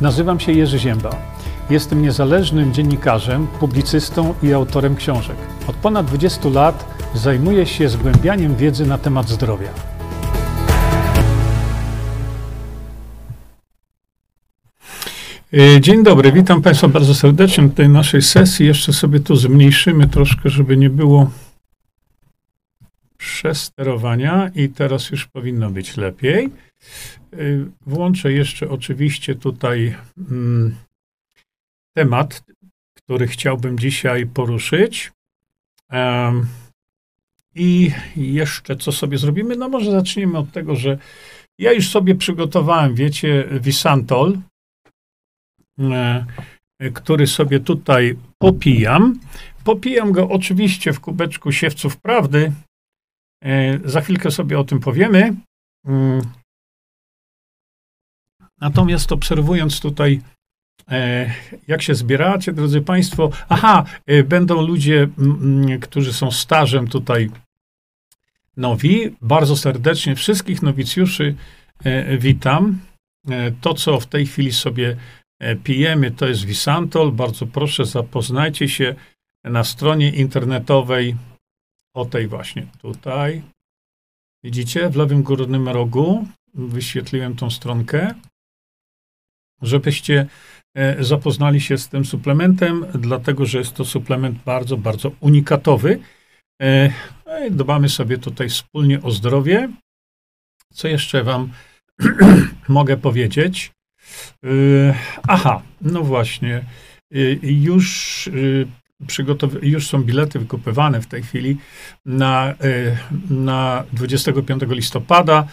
Nazywam się Jerzy Ziemba. Jestem niezależnym dziennikarzem, publicystą i autorem książek. Od ponad 20 lat zajmuję się zgłębianiem wiedzy na temat zdrowia. E, dzień dobry, witam Państwa bardzo serdecznie w tej naszej sesji. Jeszcze sobie tu zmniejszymy troszkę, żeby nie było przesterowania i teraz już powinno być lepiej. Y, włączę jeszcze oczywiście tutaj mm, temat, który chciałbym dzisiaj poruszyć. I jeszcze co sobie zrobimy? No może zaczniemy od tego, że ja już sobie przygotowałem, wiecie, Visantol, e, który sobie tutaj popijam. Popijam go oczywiście w kubeczku siewców prawdy. E, za chwilkę sobie o tym powiemy. Mm, Natomiast obserwując tutaj, e, jak się zbieracie, drodzy Państwo, aha, e, będą ludzie, którzy są stażem tutaj nowi. Bardzo serdecznie wszystkich nowicjuszy e, witam. To, co w tej chwili sobie pijemy, to jest Visantol. Bardzo proszę, zapoznajcie się na stronie internetowej o tej właśnie tutaj. Widzicie, w lewym górnym rogu wyświetliłem tą stronkę żebyście e, zapoznali się z tym suplementem, dlatego że jest to suplement bardzo, bardzo unikatowy. E, no dbamy sobie tutaj wspólnie o zdrowie. Co jeszcze Wam mogę powiedzieć? E, aha, no właśnie. Już, już są bilety wykupywane w tej chwili na, na 25 listopada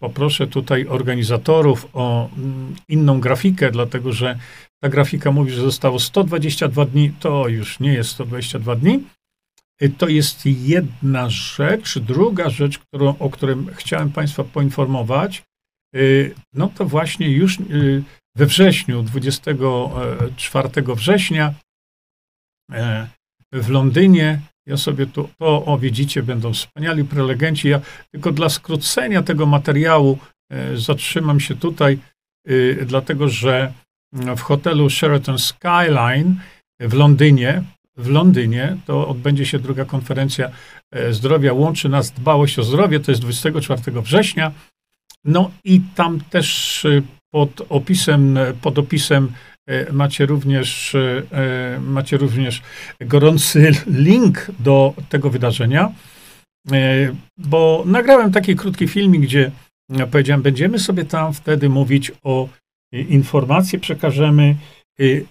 poproszę tutaj organizatorów o mm, inną grafikę, dlatego że ta grafika mówi, że zostało 122 dni. To już nie jest 122 dni. E, to jest jedna rzecz. Druga rzecz, którą, o której chciałem Państwa poinformować, e, no to właśnie już we wrześniu, 24 września w Londynie ja sobie tu, to, o widzicie, będą wspaniali prelegenci. Ja tylko dla skrócenia tego materiału e, zatrzymam się tutaj, e, dlatego że w hotelu Sheraton Skyline w Londynie, w Londynie to odbędzie się druga konferencja e, zdrowia. Łączy nas dbałość o zdrowie, to jest 24 września. No i tam też e, pod opisem, pod opisem macie również, e, e, macie również gorący link do tego wydarzenia, bo nagrałem taki krótki filmik, gdzie powiedziałem, będziemy sobie tam wtedy mówić o informacje, przekażemy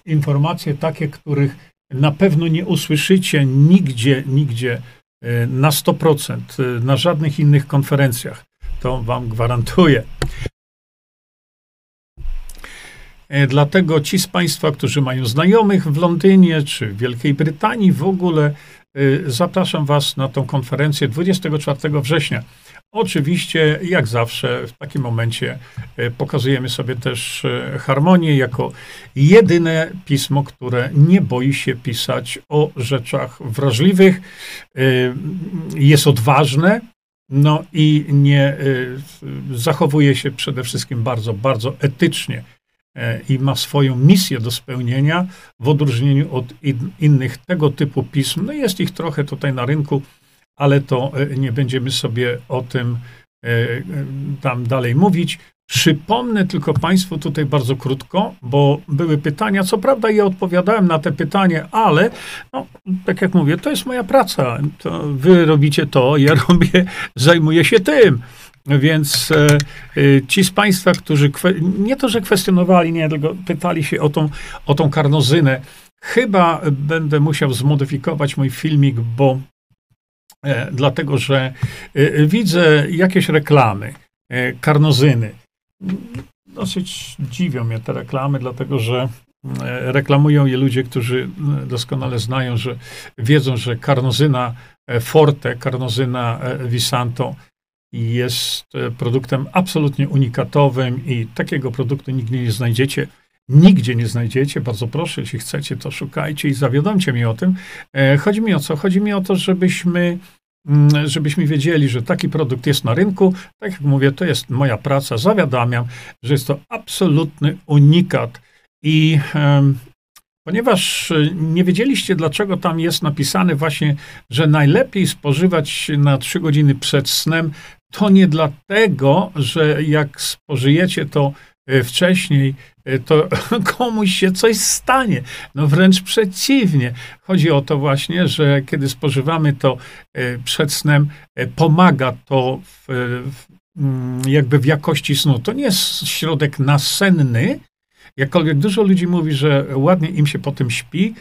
informacje takie, których na pewno nie usłyszycie nigdzie, nigdzie na 100%, na żadnych innych konferencjach. To wam gwarantuję. E, dlatego ci z Państwa, którzy mają znajomych w Londynie czy w Wielkiej Brytanii, w ogóle e, zapraszam Was na tą konferencję 24 września. Oczywiście, jak zawsze, w takim momencie e, pokazujemy sobie też harmonię jako jedyne pismo, które nie boi się pisać o rzeczach wrażliwych, jest odważne, no i nie zachowuje się przede wszystkim bardzo, bardzo etycznie. E, i ma swoją misję do spełnienia, w odróżnieniu od in, innych tego typu pism. No jest ich trochę tutaj na rynku, ale to e, nie będziemy sobie o tym e, tam dalej mówić. Przypomnę tylko Państwu tutaj bardzo krótko, bo były pytania. Co prawda, ja odpowiadałem na te pytanie, ale no, tak jak mówię, to jest moja praca. To wy robicie to, ja robię, zajmuję się tym. Więc e, e, ci z Państwa, którzy nie to, że kwestionowali, nie, tylko pytali się o tą, o tą karnozynę, chyba będę musiał zmodyfikować mój filmik, bo e, dlatego, że widzę jakieś reklamy karnozyny. Dosyć dziwią mnie te reklamy, dlatego że reklamują je ludzie, którzy doskonale znają, że wiedzą, że karnozyna Forte, karnozyna Visanto jest e, produktem absolutnie unikatowym i takiego produktu nigdzie nie znajdziecie. Nigdzie nie znajdziecie. Bardzo proszę, jeśli chcecie, to szukajcie i zawiadomcie mnie o tym. E, chodzi mi o co? Chodzi mi o to, żebyśmy mm, żebyśmy wiedzieli, że taki produkt jest na rynku. Tak jak mówię, to jest moja praca. Zawiadamiam, że jest to absolutny unikat. I ponieważ nie wiedzieliście, dlaczego tam jest napisane właśnie, że najlepiej spożywać na 3 godziny przed snem, to nie dlatego, że jak spożyjecie to e, wcześniej, e, to komuś się coś stanie. No wręcz przeciwnie. Chodzi o to właśnie, że kiedy spożywamy to e, przed snem, pomaga to w, mm, jakby w jakości snu. To nie jest środek nasenny, Jakkolwiek dużo ludzi mówi, że ładnie im się po tym śpi,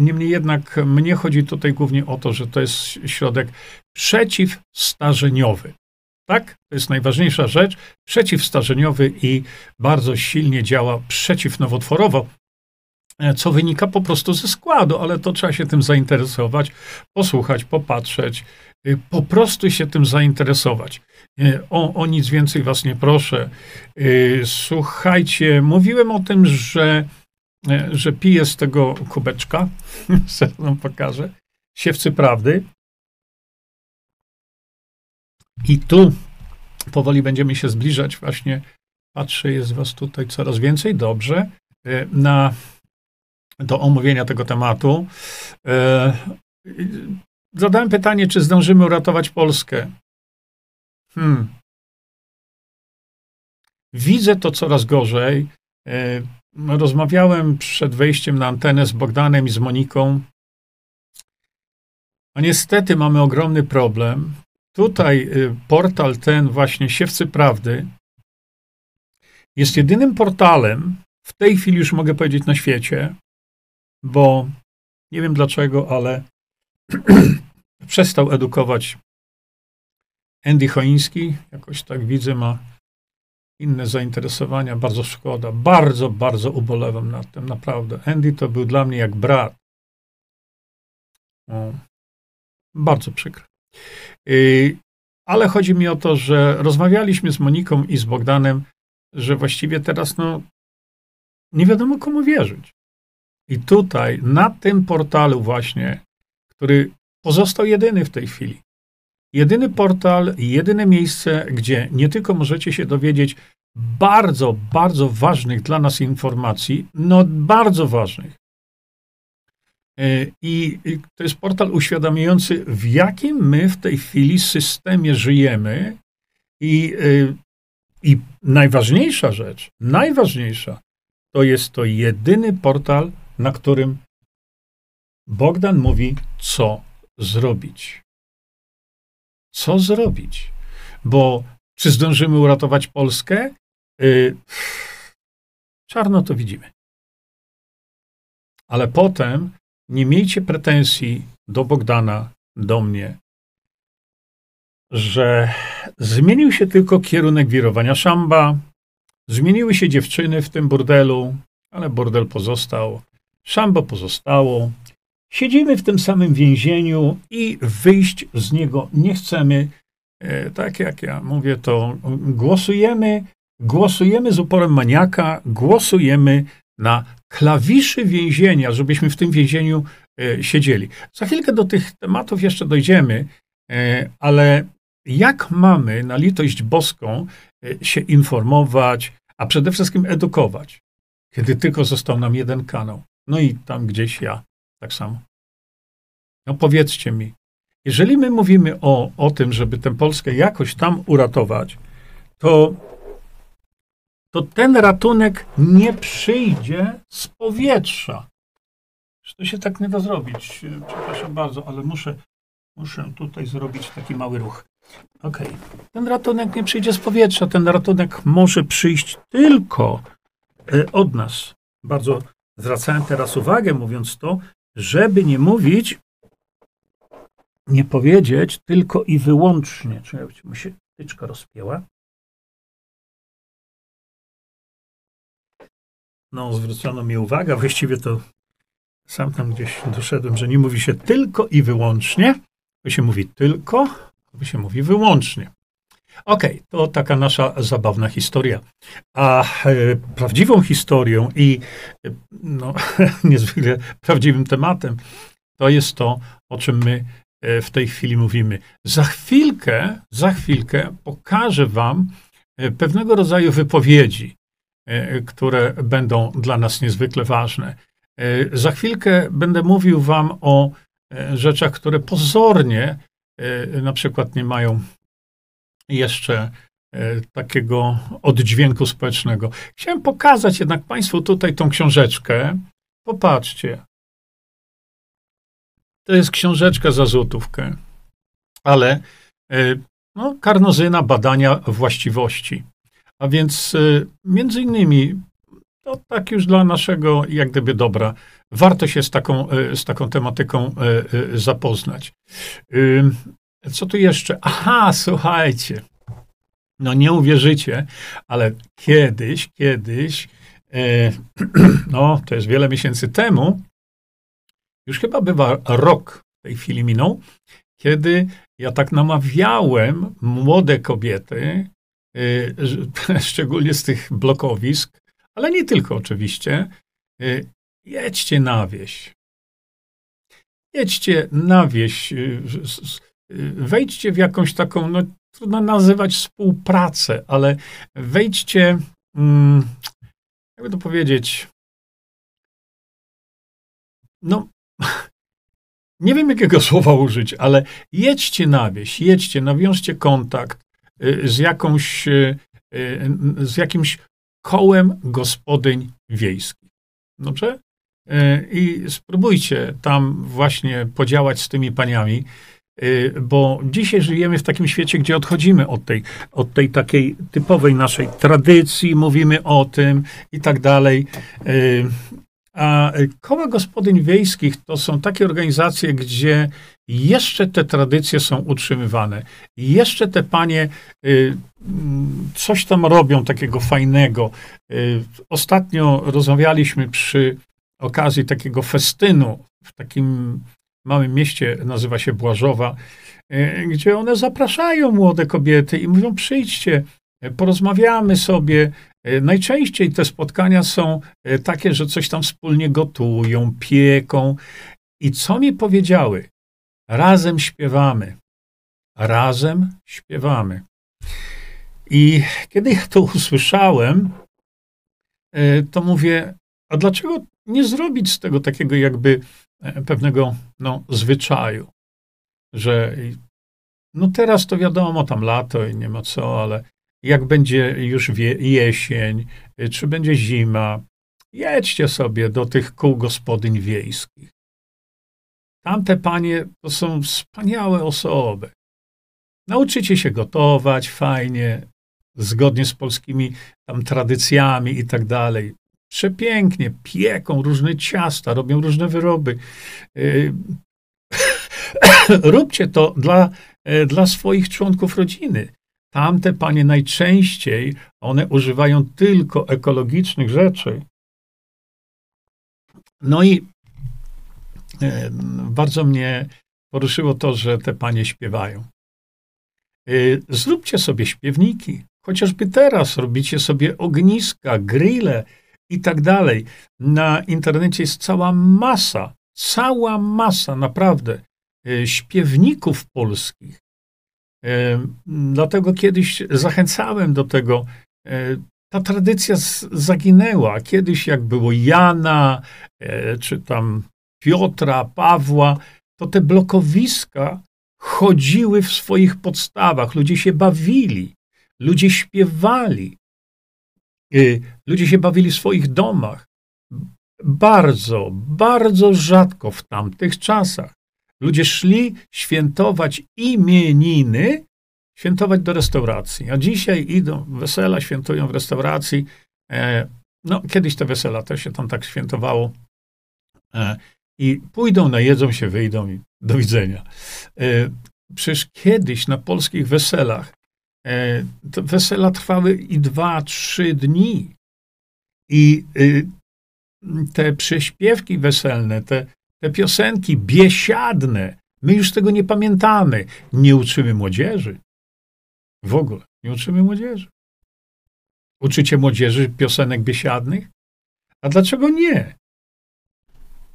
niemniej jednak mnie chodzi tutaj głównie o to, że to jest środek przeciwstarzeniowy. Tak? To jest najważniejsza rzecz. Przeciwstarzeniowy i bardzo silnie działa przeciwnowotworowo, e, co wynika po prostu ze składu, ale to trzeba się tym zainteresować, posłuchać, popatrzeć, y, po prostu się tym zainteresować. E, o, o nic więcej was nie proszę. Y, słuchajcie, mówiłem o tym, że, e, że piję z tego kubeczka, zaraz wam pokażę, siewcy prawdy. I tu powoli będziemy się zbliżać. Właśnie patrzę, jest was tutaj coraz więcej. Dobrze. E, na, do omówienia tego tematu. E, zadałem pytanie, czy zdążymy uratować Polskę. Hmm. Widzę to coraz gorzej. E, rozmawiałem przed wejściem na antenę z Bogdanem i z Moniką. A niestety mamy ogromny problem. Tutaj y, portal ten właśnie Siewcy Prawdy jest jedynym portalem, w tej chwili już mogę powiedzieć na świecie, bo nie wiem dlaczego, ale przestał edukować Andy Choiński, jakoś tak widzę, ma inne zainteresowania, bardzo szkoda. Bardzo, bardzo ubolewam nad tym, naprawdę. Andy to był dla mnie jak brat. O, bardzo przykro. Y, ale chodzi mi o to, że rozmawialiśmy z Moniką i z Bogdanem, że właściwie teraz no, nie wiadomo komu wierzyć. I tutaj, na tym portalu właśnie, który pozostał jedyny w tej chwili, jedyny portal, jedyne miejsce, gdzie nie tylko możecie się dowiedzieć bardzo, bardzo ważnych dla nas informacji, no bardzo ważnych, I to jest portal uświadamiający, w jakim my w tej chwili systemie żyjemy. I, e, I najważniejsza rzecz, najważniejsza, to jest to jedyny portal, na którym Bogdan mówi, co zrobić. Co zrobić? Bo czy zdążymy uratować Polskę? E, czarno to widzimy. Ale potem nie miejcie pretensji do Bogdana, do mnie, że zmienił się tylko kierunek wirowania szamba, zmieniły się dziewczyny w tym burdelu, ale burdel pozostał, szambo pozostało. Siedzimy w tym samym więzieniu i wyjść z niego nie chcemy. E, tak jak ja mówię, to głosujemy, głosujemy z uporem maniaka, głosujemy na klawiszy więzienia, żebyśmy w tym więzieniu e, siedzieli. Za chwilkę do tych tematów jeszcze dojdziemy, e, ale jak mamy na litość boską e, się informować, a przede wszystkim edukować, kiedy tylko został nam jeden kanał. No i tam gdzieś ja tak samo. No powiedzcie mi, jeżeli my mówimy o, o tym, żeby tę Polskę jakoś tam uratować, to to ten ratunek nie przyjdzie z powietrza. To się tak nie da zrobić. Przepraszam bardzo, ale muszę, muszę tutaj zrobić taki mały ruch. Ok. Ten ratunek nie przyjdzie z powietrza. Ten ratunek może przyjść tylko e, od nas. Bardzo zwracałem teraz uwagę, mówiąc to, żeby nie mówić, nie powiedzieć tylko i wyłącznie. Czekajcie, mi się tyczka rozpięła. No, zwrócono mi uwagę, właściwie to sam tam gdzieś doszedłem, że nie mówi się tylko i wyłącznie, bo się mówi tylko, bo się mówi wyłącznie. Okej, okay, to taka nasza zabawna historia. A e, prawdziwą historią i e, no, niezwykle prawdziwym tematem to jest to, o czym my w tej chwili mówimy. Za chwilkę, za chwilkę pokażę wam pewnego rodzaju wypowiedzi, które będą dla nas niezwykle ważne. Za chwilkę będę mówił wam o rzeczach, które pozornie na przykład nie mają jeszcze E, takiego oddźwięku społecznego. Chciałem pokazać jednak Państwu tutaj tą książeczkę. Popatrzcie. To jest książeczka za złotówkę, ale e, no, karnozyna badania właściwości. A więc e, między innymi, to tak już dla naszego, jak gdyby dobra, warto się z taką, z taką tematyką zapoznać. Co tu jeszcze? Aha, słuchajcie. No nie uwierzycie, ale kiedyś, kiedyś, no to jest wiele miesięcy temu, już chyba bywa rok w tej chwili minął, kiedy ja tak namawiałem młode kobiety, szczególnie z tych blokowisk, ale nie tylko oczywiście, e, jedźcie na wieś. Jedźcie na wieś, e, wejdźcie w jakąś taką, no trudno nazywać współpracę, ale wejdźcie, hmm, jakby to powiedzieć, no, nie wiem jakiego słowa użyć, ale jedźcie na wieś, jedźcie, nawiążcie kontakt y, z jakąś, y, y, z jakimś kołem gospodyń wiejskich. Dobrze? I spróbujcie tam właśnie podziałać z tymi paniami. Y, bo dzisiaj żyjemy w takim świecie, gdzie odchodzimy od tej, od tej takiej typowej naszej tradycji, mówimy o tym i tak dalej. Y, a koła gospodyń wiejskich to są takie organizacje, gdzie jeszcze te tradycje są utrzymywane. Jeszcze te panie y, coś tam robią takiego fajnego. Ostatnio rozmawialiśmy przy okazji takiego festynu w takim małym mieście, nazywa się Błażowa, gdzie one zapraszają młode kobiety i mówią: przyjdźcie, porozmawiamy sobie. E, najczęściej te spotkania są takie, że coś tam wspólnie gotują, pieką. I co mi powiedziały? Razem śpiewamy. Razem śpiewamy. I kiedy ja to usłyszałem, to mówię, a dlaczego nie zrobić z tego takiego jakby E, pewnego no, zwyczaju, że no teraz to wiadomo, tam lato i nie ma co, ale jak będzie już jesień, e, czy będzie zima, jedźcie sobie do tych kół gospodyń wiejskich. Tamte panie to są wspaniałe osoby. Nauczycie się gotować fajnie, zgodnie z polskimi tam tradycjami i tak dalej przepięknie, pieką różne ciasta, robią różne wyroby. Y, róbcie to dla, e, dla swoich członków rodziny. Tamte panie najczęściej, one używają tylko ekologicznych rzeczy. No i bardzo mnie poruszyło to, że te panie śpiewają. E, zróbcie sobie śpiewniki. Chociażby teraz robicie sobie ogniska, grille, i tak dalej. Na internecie jest cała masa, cała masa naprawdę e, śpiewników polskich. E, dlatego kiedyś zachęcałem do tego. E, ta tradycja zaginęła. Kiedyś, jak było Jana, czy tam Piotra, Pawła, to te blokowiska chodziły w swoich podstawach. Ludzie się bawili, ludzie śpiewali. Ludzie się bawili w swoich domach. Bardzo, bardzo rzadko w tamtych czasach. Ludzie szli świętować imieniny, świętować do restauracji. A dzisiaj idą, wesela świętują w restauracji. E, no, kiedyś te wesela też się tam tak świętowało. E, I pójdą, najedzą się, wyjdą i do widzenia. E, przecież kiedyś na polskich weselach E, to wesela trwały i dwa, trzy dni. I y, te prześpiewki weselne, te, te piosenki biesiadne, my już tego nie pamiętamy. Nie uczymy młodzieży. W ogóle nie uczymy młodzieży. Uczycie młodzieży piosenek biesiadnych? A dlaczego nie?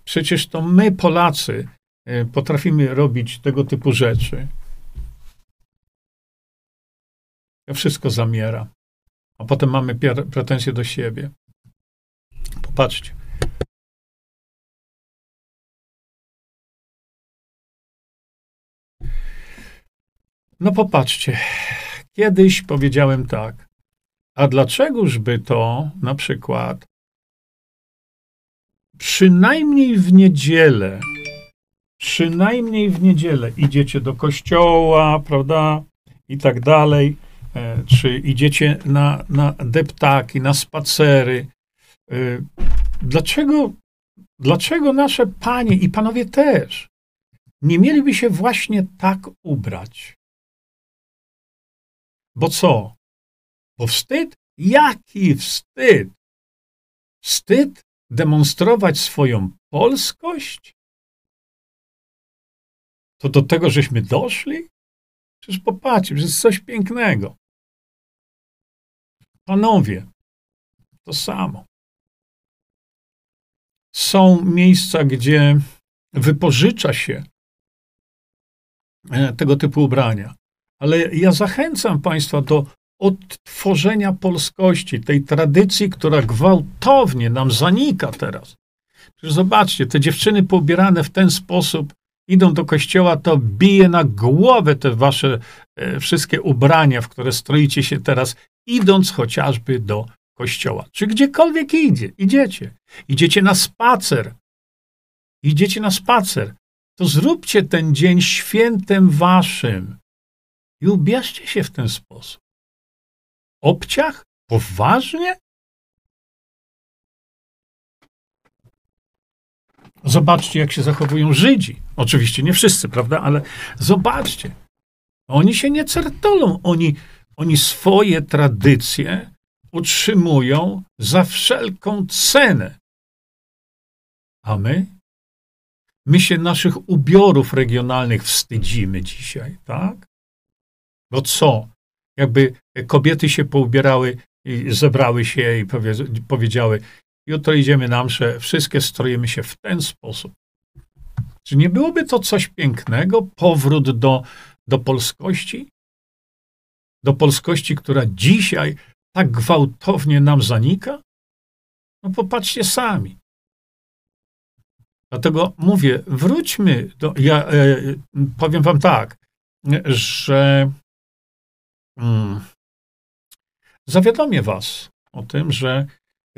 Przecież to my, Polacy, e, potrafimy robić tego typu rzeczy, to wszystko zamiera. A potem mamy pretensje do siebie. Popatrzcie. No popatrzcie. Kiedyś powiedziałem tak. A dlaczegoż by to na przykład przynajmniej w niedzielę, przynajmniej w niedzielę idziecie do kościoła, prawda, i tak dalej, e, czy idziecie na, na deptaki, na spacery. E, dlaczego, dlaczego nasze panie i panowie też nie mieliby się właśnie tak ubrać? Bo co? Bo wstyd? Jaki wstyd? Wstyd demonstrować swoją polskość? To do tego żeśmy doszli? Przecież popatrzcie, że jest coś pięknego. Panowie, to samo. Są miejsca, gdzie wypożycza się e, tego typu ubrania. Ale ja zachęcam Państwa do odtworzenia polskości, tej tradycji, która gwałtownie nam zanika teraz. Przecież zobaczcie, te dziewczyny poubierane w ten sposób idą do kościoła, to bije na głowę te wasze e, wszystkie ubrania, w które stroicie się teraz, idąc chociażby do kościoła. Czy gdziekolwiek idzie, idziecie. Idziecie na spacer. Idziecie na spacer. To zróbcie ten dzień świętem waszym. I ubierzcie się w ten sposób. Obciach? Poważnie? Zobaczcie, jak się zachowują Żydzi. Oczywiście nie wszyscy, prawda? Ale zobaczcie. Oni się nie certolą. Oni, oni swoje tradycje utrzymują za wszelką cenę. A my? My się naszych ubiorów regionalnych wstydzimy dzisiaj, tak? Bo co? Jakby kobiety się poubierały i zebrały się i powiedziały, jutro idziemy na mszę, wszystkie stroimy się w ten sposób. Czy nie byłoby to coś pięknego? Powrót do, do polskości? Do polskości, która dzisiaj tak gwałtownie nam zanika? No popatrzcie sami. Dlatego mówię, wróćmy do. Ja e, powiem Wam tak, że Hmm. Zawiadomię was o tym, że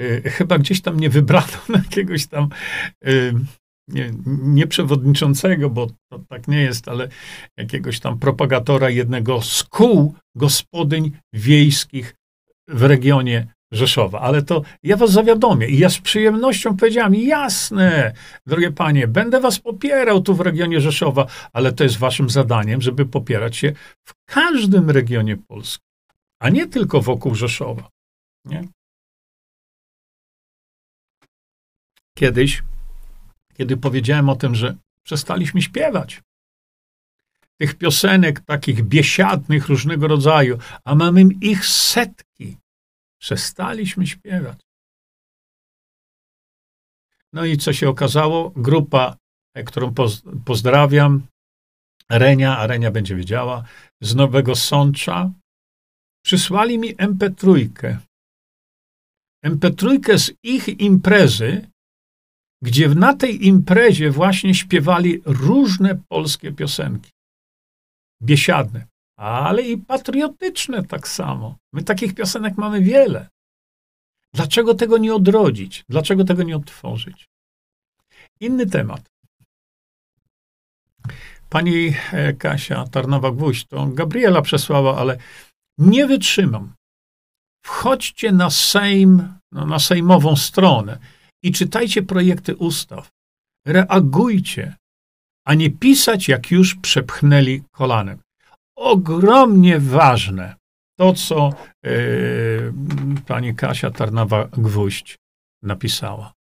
y, chyba gdzieś tam nie wybrano jakiegoś tam y, nie, nie, przewodniczącego, bo to tak nie jest, ale jakiegoś tam propagatora jednego z kół gospodyń wiejskich w regionie Rzeszowa. Ale to ja was zawiadomię i ja z przyjemnością powiedziałam, jasne, drogie panie, będę was popierał tu w regionie Rzeszowa, ale to jest waszym zadaniem, żeby popierać się w każdym regionie Polski, a nie tylko wokół Rzeszowa. Nie? Kiedyś, kiedy powiedziałem o tym, że przestaliśmy śpiewać, tych piosenek takich biesiadnych różnego rodzaju, a mamy ich setki, Przestaliśmy śpiewać. No i co się okazało? Grupa, e, którą pozdrawiam, Renia, a Renia będzie wiedziała, z Nowego Sącza, przysłali mi MP3. MP3 z ich imprezy, gdzie na tej imprezie właśnie śpiewali różne polskie piosenki. Biesiadne ale i patriotyczne tak samo. My takich piosenek mamy wiele. Dlaczego tego nie odrodzić? Dlaczego tego nie odtworzyć? Inny temat. Pani e, Kasia Tarnowa-Gwóźdź, to Gabriela przesłała, ale nie wytrzymam. Wchodźcie na Sejm, no, na sejmową stronę i czytajcie projekty ustaw. Reagujcie, a nie pisać, jak już przepchnęli kolanem ogromnie ważne. To, co yy, pani Kasia Tarnawa-Gwóźdź napisała.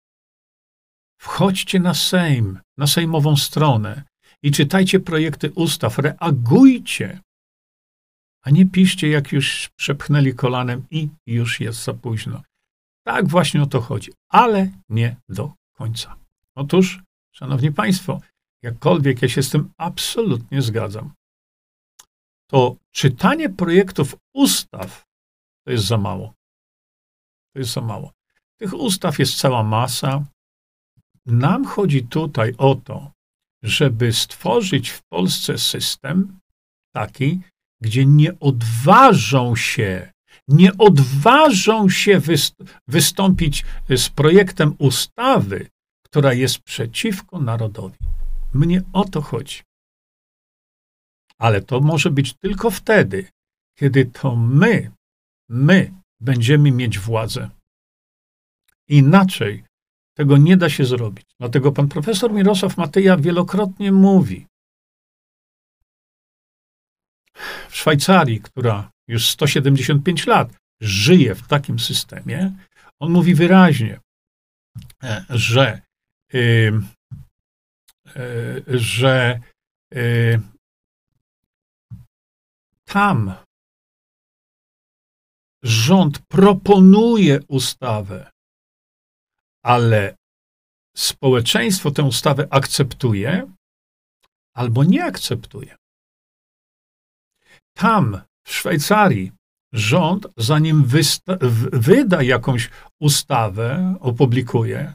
Wchodźcie na Sejm, na sejmową stronę i czytajcie projekty ustaw, reagujcie, a nie piszcie, jak już przepchnęli kolanem i już jest za późno. Tak właśnie o to chodzi, ale nie do końca. Otóż, szanowni państwo, jakkolwiek ja się z tym absolutnie zgadzam, to czytanie projektów ustaw to jest za mało. To jest za mało. Tych ustaw jest cała masa. Nam chodzi tutaj o to, żeby stworzyć w Polsce system taki, gdzie nie odważą się, nie odważą się wystąpić z projektem ustawy, która jest przeciwko narodowi. Mnie o to chodzi. Ale to może być tylko wtedy, kiedy to my, my będziemy mieć władzę. Inaczej tego nie da się zrobić. Dlatego pan profesor Mirosław Mateja wielokrotnie mówi, w Szwajcarii, która już 175 lat żyje w takim systemie, on mówi wyraźnie, że, yy, yy, że yy, tam rząd proponuje ustawę, ale społeczeństwo tę ustawę akceptuje albo nie akceptuje. Tam, w Szwajcarii, rząd, zanim wyda jakąś ustawę, opublikuje,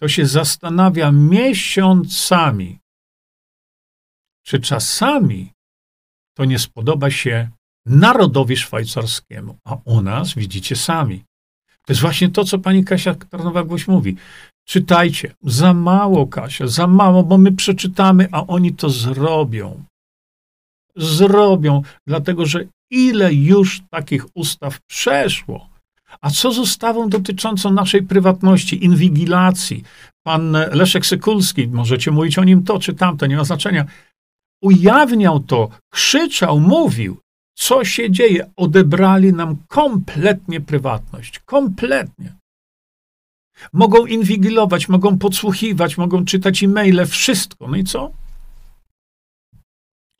to się zastanawia miesiącami, czy czasami to nie spodoba się narodowi szwajcarskiemu. A u nas widzicie sami. To jest właśnie to, co pani Kasia Tarnowa-Głoś mówi. Czytajcie. Za mało, Kasia, za mało, bo my przeczytamy, a oni to zrobią. Zrobią, dlatego że ile już takich ustaw przeszło. A co z ustawą dotyczącą naszej prywatności, inwigilacji? Pan Leszek Sykulski, możecie mówić o nim to czy tamto, nie ma znaczenia, ujawniał to, krzyczał, mówił, co się dzieje. Odebrali nam kompletnie prywatność. Kompletnie. Mogą inwigilować, mogą podsłuchiwać, mogą czytać e-maile, wszystko. No i co?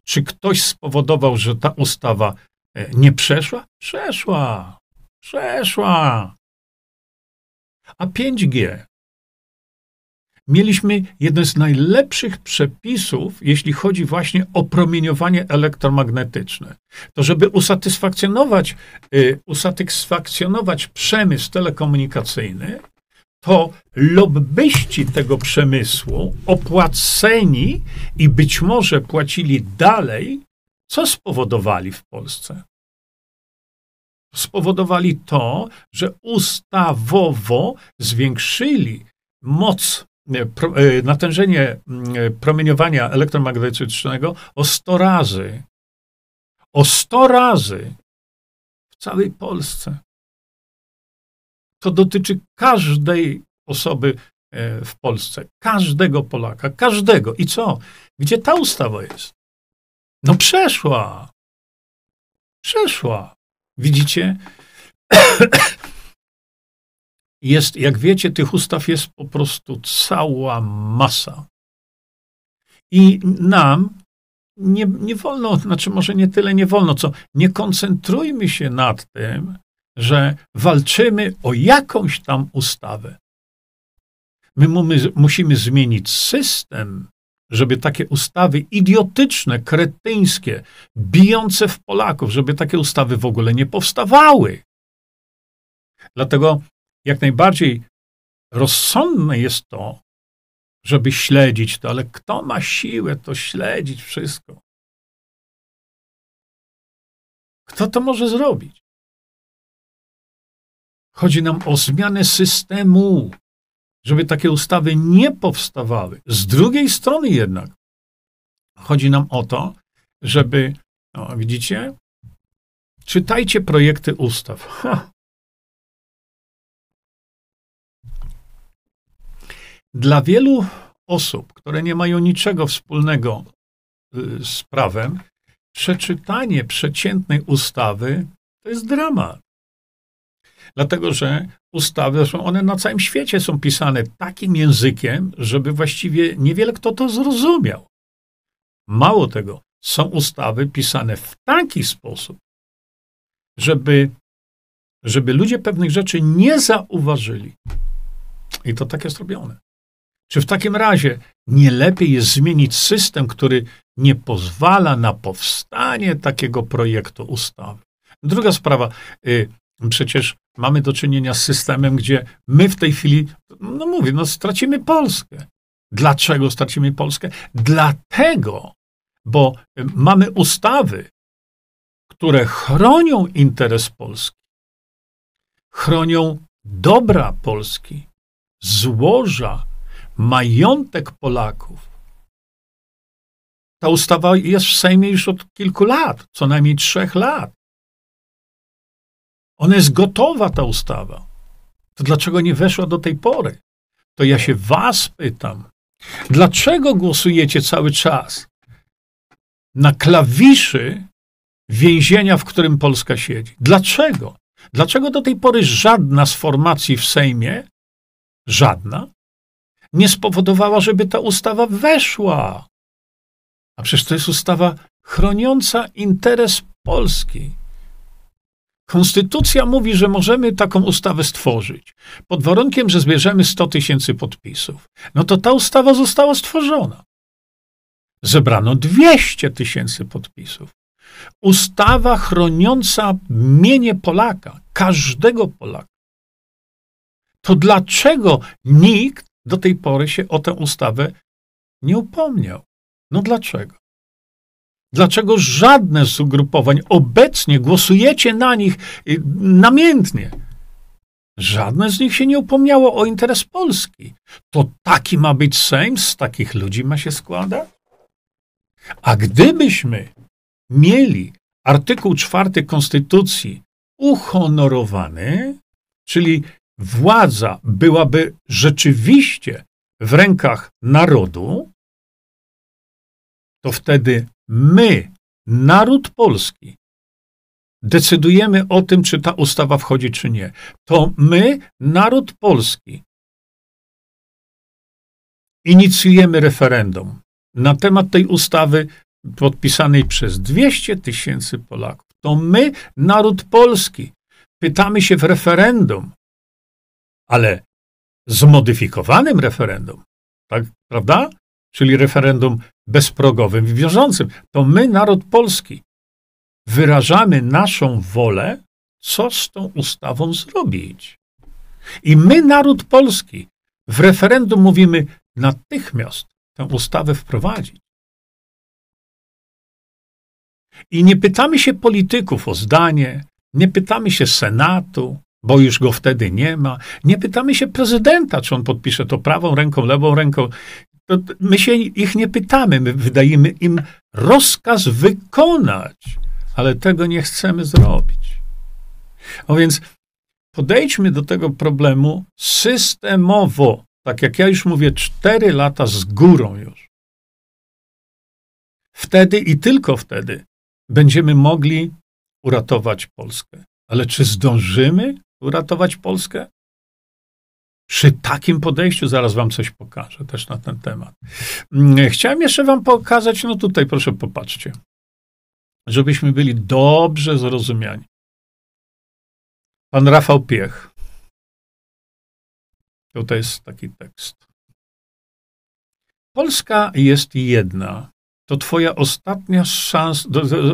Czy ktoś spowodował, że ta ustawa e, nie przeszła? Przeszła. Przeszła. A 5G mieliśmy jeden z najlepszych przepisów, jeśli chodzi właśnie o promieniowanie elektromagnetyczne. To, żeby usatysfakcjonować, y, usatysfakcjonować przemysł telekomunikacyjny, to lobbyści tego przemysłu opłaceni i być może płacili dalej, co spowodowali w Polsce? Spowodowali to, że ustawowo zwiększyli moc natężenie mm, e, promieniowania elektromagnetycznego o 100 razy. O 100 razy w całej Polsce. To dotyczy każdej osoby e, w Polsce, każdego Polaka, każdego. I co? Gdzie ta ustawa jest? No przeszła. Przeszła. Widzicie? Jest, jak wiecie, tych ustaw jest po prostu cała masa. I nam nie, nie wolno, znaczy może nie tyle nie wolno, co nie koncentrujmy się nad tym, że walczymy o jakąś tam ustawę. My musimy zmienić system, żeby takie ustawy idiotyczne, kretyńskie, bijące w Polaków, żeby takie ustawy w ogóle nie powstawały. Dlatego jak najbardziej rozsądne jest to, żeby śledzić to, ale kto ma siłę to śledzić wszystko? Kto to może zrobić? Chodzi nam o zmianę systemu, żeby takie ustawy nie powstawały. Z drugiej strony jednak chodzi nam o to, żeby, no, widzicie, czytajcie projekty ustaw. Ha, Dla wielu osób, które nie mają niczego wspólnego y, z prawem, przeczytanie przeciętnej ustawy to jest dramat. Dlatego, że ustawy, są one na całym świecie są pisane takim językiem, żeby właściwie niewiele kto to zrozumiał. Mało tego, są ustawy pisane w taki sposób, żeby, żeby ludzie pewnych rzeczy nie zauważyli. I to tak jest robione. Czy w takim razie nie lepiej jest zmienić system, który nie pozwala na powstanie takiego projektu ustawy? Druga sprawa. Y, przecież mamy do czynienia z systemem, gdzie my w tej chwili, no mówię, no stracimy Polskę. Dlaczego stracimy Polskę? Dlatego, bo mamy ustawy, które chronią interes Polski, chronią dobra Polski, złoża, majątek Polaków. Ta ustawa jest w Sejmie już od kilku lat, co najmniej trzech lat. Ona jest gotowa, ta ustawa. To dlaczego nie weszła do tej pory? To ja się was pytam, dlaczego głosujecie cały czas na klawiszy więzienia, w którym Polska siedzi? Dlaczego? Dlaczego do tej pory żadna z formacji w Sejmie, żadna, nie spowodowała, żeby ta ustawa weszła? A przecież to jest ustawa chroniąca interes Polski. Konstytucja mówi, że możemy taką ustawę stworzyć pod warunkiem, że zbierzemy 100 tysięcy podpisów. No to ta ustawa została stworzona. Zebrano 200 tysięcy podpisów. Ustawa chroniąca mienie Polaka, każdego Polaka. To dlaczego nikt do tej pory się o tę ustawę nie upomniał? No dlaczego? Dlaczego żadne z ugrupowań obecnie głosujecie na nich y, namiętnie? Żadne z nich się nie upomniało o interes Polski. To taki ma być Sejm, z takich ludzi ma się składać? A gdybyśmy mieli artykuł czwarty Konstytucji uhonorowany, czyli władza byłaby rzeczywiście w rękach narodu, to wtedy my, naród polski, decydujemy o tym, czy ta ustawa wchodzi, czy nie. To my, naród polski, inicjujemy referendum na temat tej ustawy podpisanej przez 200 tysięcy Polaków. To my, naród polski, pytamy się w referendum, ale zmodyfikowanym referendum, tak, prawda? Czyli referendum bezprogowym i wiążącym. To my, naród polski, wyrażamy naszą wolę, co z tą ustawą zrobić. I my, naród polski, w referendum mówimy natychmiast tę ustawę wprowadzić. I nie pytamy się polityków o zdanie, nie pytamy się Senatu, bo już go wtedy nie ma, nie pytamy się prezydenta, czy on podpisze to prawą ręką, lewą ręką. My się ich nie pytamy, my wydajemy im rozkaz wykonać, ale tego nie chcemy zrobić. A więc podejdźmy do tego problemu systemowo, tak jak ja już mówię, cztery lata z górą już. Wtedy i tylko wtedy będziemy mogli uratować Polskę. Ale czy zdążymy uratować Polskę? Przy takim podejściu zaraz wam coś pokażę też na ten temat. Mm, chciałem jeszcze wam pokazać, no tutaj proszę popatrzcie, żebyśmy byli dobrze zrozumiani. Pan Rafał Piech. Tutaj jest taki tekst. Polska jest jedna. To twoja ostatnia szans,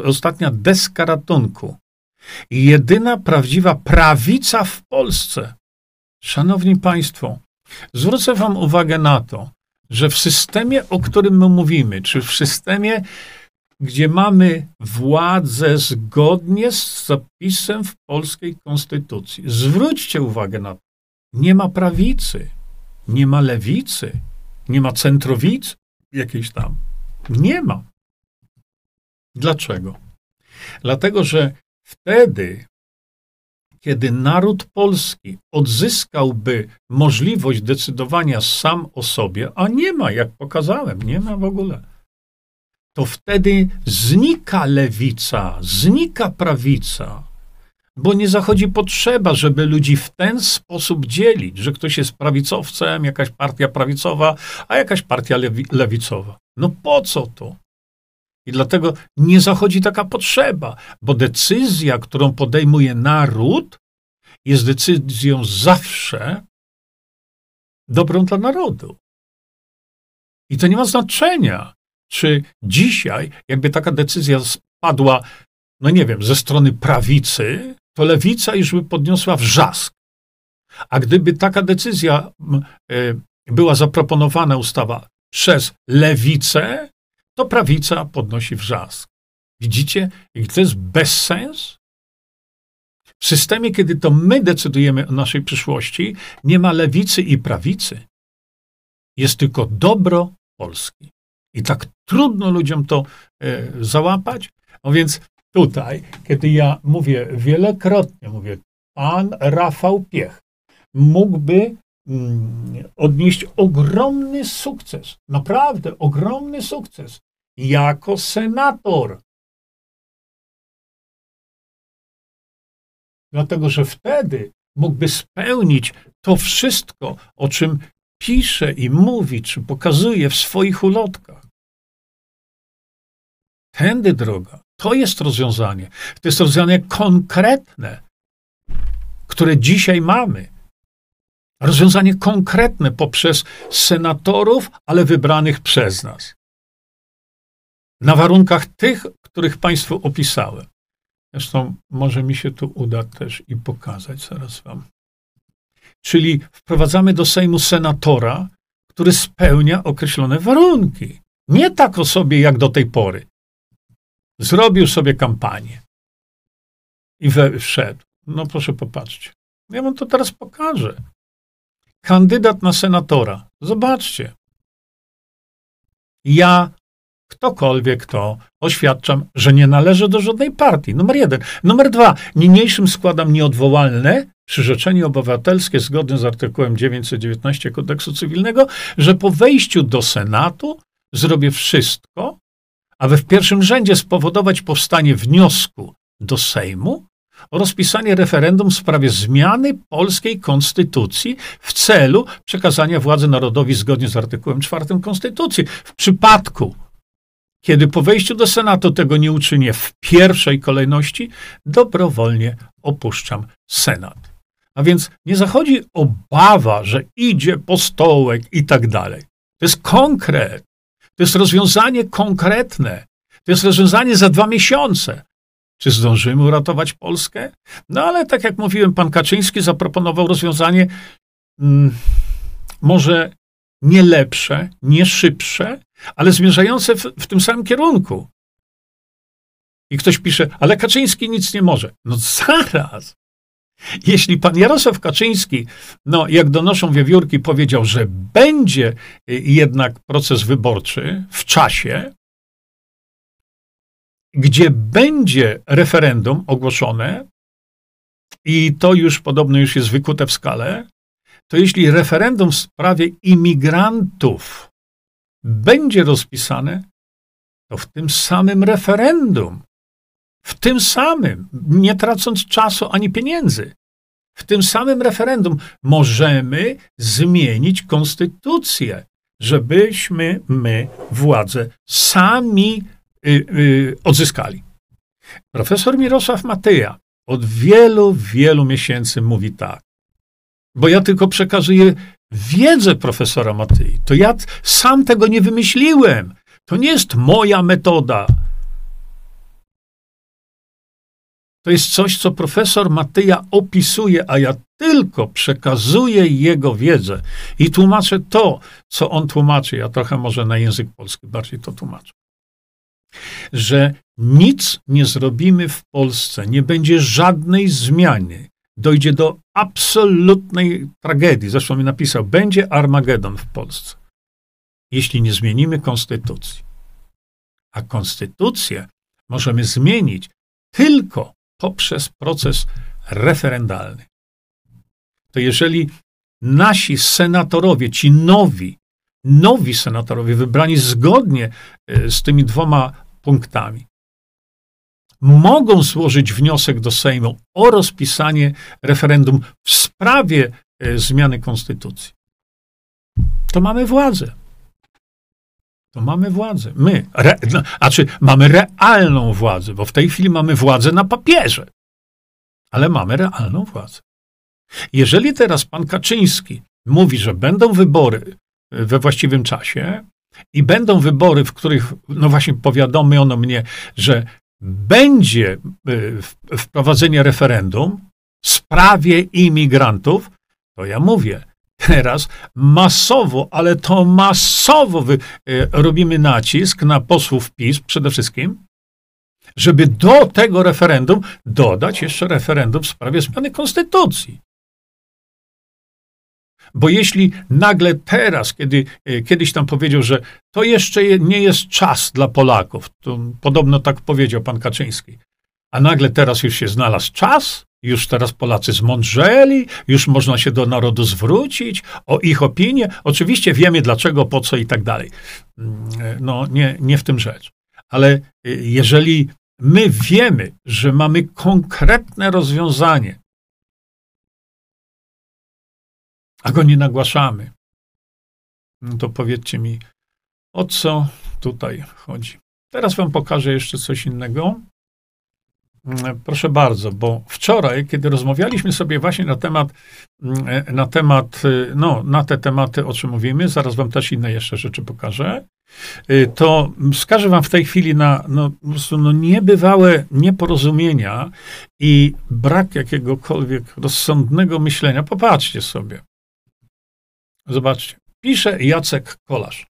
ostatnia deska ratunku. Jedyna prawdziwa prawica w Polsce. Szanowni Państwo, zwrócę Wam uwagę na to, że w systemie, o którym my mówimy, czy w systemie, gdzie mamy władzę zgodnie z zapisem w polskiej konstytucji, zwróćcie uwagę na to, nie ma prawicy, nie ma lewicy, nie ma centrowicy jakiejś tam. Nie ma. Dlaczego? Dlatego, że wtedy kiedy naród polski odzyskałby możliwość decydowania sam o sobie, a nie ma, jak pokazałem, nie ma w ogóle, to wtedy znika lewica, znika prawica, bo nie zachodzi potrzeba, żeby ludzi w ten sposób dzielić, że ktoś jest prawicowcem, jakaś partia prawicowa, a jakaś partia lewi lewicowa. No po co to? I dlatego nie zachodzi taka potrzeba, bo decyzja, którą podejmuje naród, jest decyzją zawsze dobrą dla narodu. I to nie ma znaczenia, czy dzisiaj, jakby taka decyzja spadła, no nie wiem, ze strony prawicy, to lewica już by podniosła wrzask. A gdyby taka decyzja e, była zaproponowana ustawa przez lewicę, to prawica podnosi wrzask. Widzicie, jaki to jest bezsens? W systemie, kiedy to my decydujemy o naszej przyszłości, nie ma lewicy i prawicy. Jest tylko dobro Polski. I tak trudno ludziom to e, załapać. No więc tutaj, kiedy ja mówię wielokrotnie, mówię, pan Rafał Piech mógłby mm, odnieść ogromny sukces, naprawdę ogromny sukces jako senator. Dlatego, że wtedy mógłby spełnić to wszystko, o czym pisze i mówi, czy pokazuje w swoich ulotkach. Tędy droga. To jest rozwiązanie. To jest rozwiązanie konkretne, które dzisiaj mamy. Rozwiązanie konkretne poprzez senatorów, ale wybranych przez nas. Na warunkach tych, których Państwu opisałem. Zresztą może mi się tu uda też i pokazać zaraz Wam. Czyli wprowadzamy do Sejmu senatora, który spełnia określone warunki. Nie tak o sobie jak do tej pory. Zrobił sobie kampanię i we, wszedł. No proszę popatrzcie. Ja wam to teraz pokażę. Kandydat na senatora. Zobaczcie. Ja, ktokolwiek to, oświadczam, że nie należę do żadnej partii. Numer jeden. Numer dwa. Niniejszym składam nieodwołalne przyrzeczenie obywatelskie zgodne z artykułem 919 kodeksu cywilnego, że po wejściu do Senatu zrobię wszystko, aby w pierwszym rzędzie spowodować powstanie wniosku do Sejmu o rozpisanie referendum w sprawie zmiany polskiej konstytucji w celu przekazania władzy narodowi zgodnie z artykułem 4 konstytucji. W przypadku, kiedy po wejściu do Senatu tego nie uczynię w pierwszej kolejności, dobrowolnie opuszczam Senat. A więc nie zachodzi obawa, że idzie po stołek i tak dalej. To jest konkret. To jest rozwiązanie konkretne. To jest rozwiązanie za dwa miesiące. Czy zdążymy uratować Polskę? No ale tak jak mówiłem, pan Kaczyński zaproponował rozwiązanie mm, może nie lepsze, nie szybsze, ale zmierzające w, w tym samym kierunku. I ktoś pisze, ale Kaczyński nic nie może. No zaraz. Jeśli pan Jarosław Kaczyński, no jak donoszą wiewiórki, powiedział, że będzie y, jednak proces wyborczy w czasie, gdzie będzie referendum ogłoszone, i to już podobno już jest wykute w skale, to jeśli referendum w sprawie imigrantów będzie rozpisane, to w tym samym referendum w tym samym, nie tracąc czasu ani pieniędzy, w tym samym referendum możemy zmienić konstytucję, żebyśmy my władzę sami y, y, odzyskali. Profesor Mirosław Matyja od wielu, wielu miesięcy mówi tak, bo ja tylko przekazuję wiedzę profesora Matyi. To ja sam tego nie wymyśliłem. To nie jest moja metoda. To jest coś, co profesor Matyja opisuje, a ja tylko przekazuję jego wiedzę i tłumaczę to, co on tłumaczy. Ja trochę może na język polski bardziej to tłumaczę. Że nic nie zrobimy w Polsce, nie będzie żadnej zmiany. Dojdzie do absolutnej tragedii. Zresztą mi napisał, będzie Armagedon w Polsce, jeśli nie zmienimy konstytucji. A konstytucję możemy zmienić tylko poprzez proces referendalny. To jeżeli nasi senatorowie, ci nowi, nowi senatorowie, wybrani zgodnie e, z tymi dwoma punktami, mogą złożyć wniosek do Sejmu o rozpisanie referendum w sprawie e, zmiany konstytucji, to mamy władzę to mamy władzę. My, re, no, znaczy mamy realną władzę, bo w tej chwili mamy władzę na papierze, ale mamy realną władzę. Jeżeli teraz pan Kaczyński mówi, że będą wybory we właściwym czasie, i będą wybory, w których, no właśnie powiadomiono mnie, że będzie y, wprowadzenie referendum w sprawie imigrantów, to ja mówię, teraz masowo, ale to masowo wy, y, robimy nacisk na posłów PiS przede wszystkim, żeby do tego referendum dodać jeszcze referendum w sprawie zmiany konstytucji. Bo jeśli nagle teraz, kiedy e, kiedyś tam powiedział, że to jeszcze nie jest czas dla Polaków, to podobno tak powiedział pan Kaczyński, a nagle teraz już się znalazł czas, już teraz Polacy zmądrzeli, już można się do narodu zwrócić, o ich opinię. Oczywiście wiemy dlaczego, po co i tak dalej. Mm, e, no, nie, nie w tym rzecz. Ale e, jeżeli my wiemy, że mamy konkretne rozwiązanie, a go nie nagłaszamy, no to powiedzcie mi, o co tutaj chodzi. Teraz wam pokażę jeszcze coś innego. Mm, proszę bardzo, bo wczoraj, kiedy rozmawialiśmy sobie właśnie na temat, mm, na temat, y, no, na te tematy, o czym mówimy, zaraz wam też inne jeszcze rzeczy pokażę, y, to wskażę wam w tej chwili na no, po prostu, no, niebywałe nieporozumienia i brak jakiegokolwiek rozsądnego myślenia. Popatrzcie sobie. Zobaczcie. Pisze Jacek Kolarz.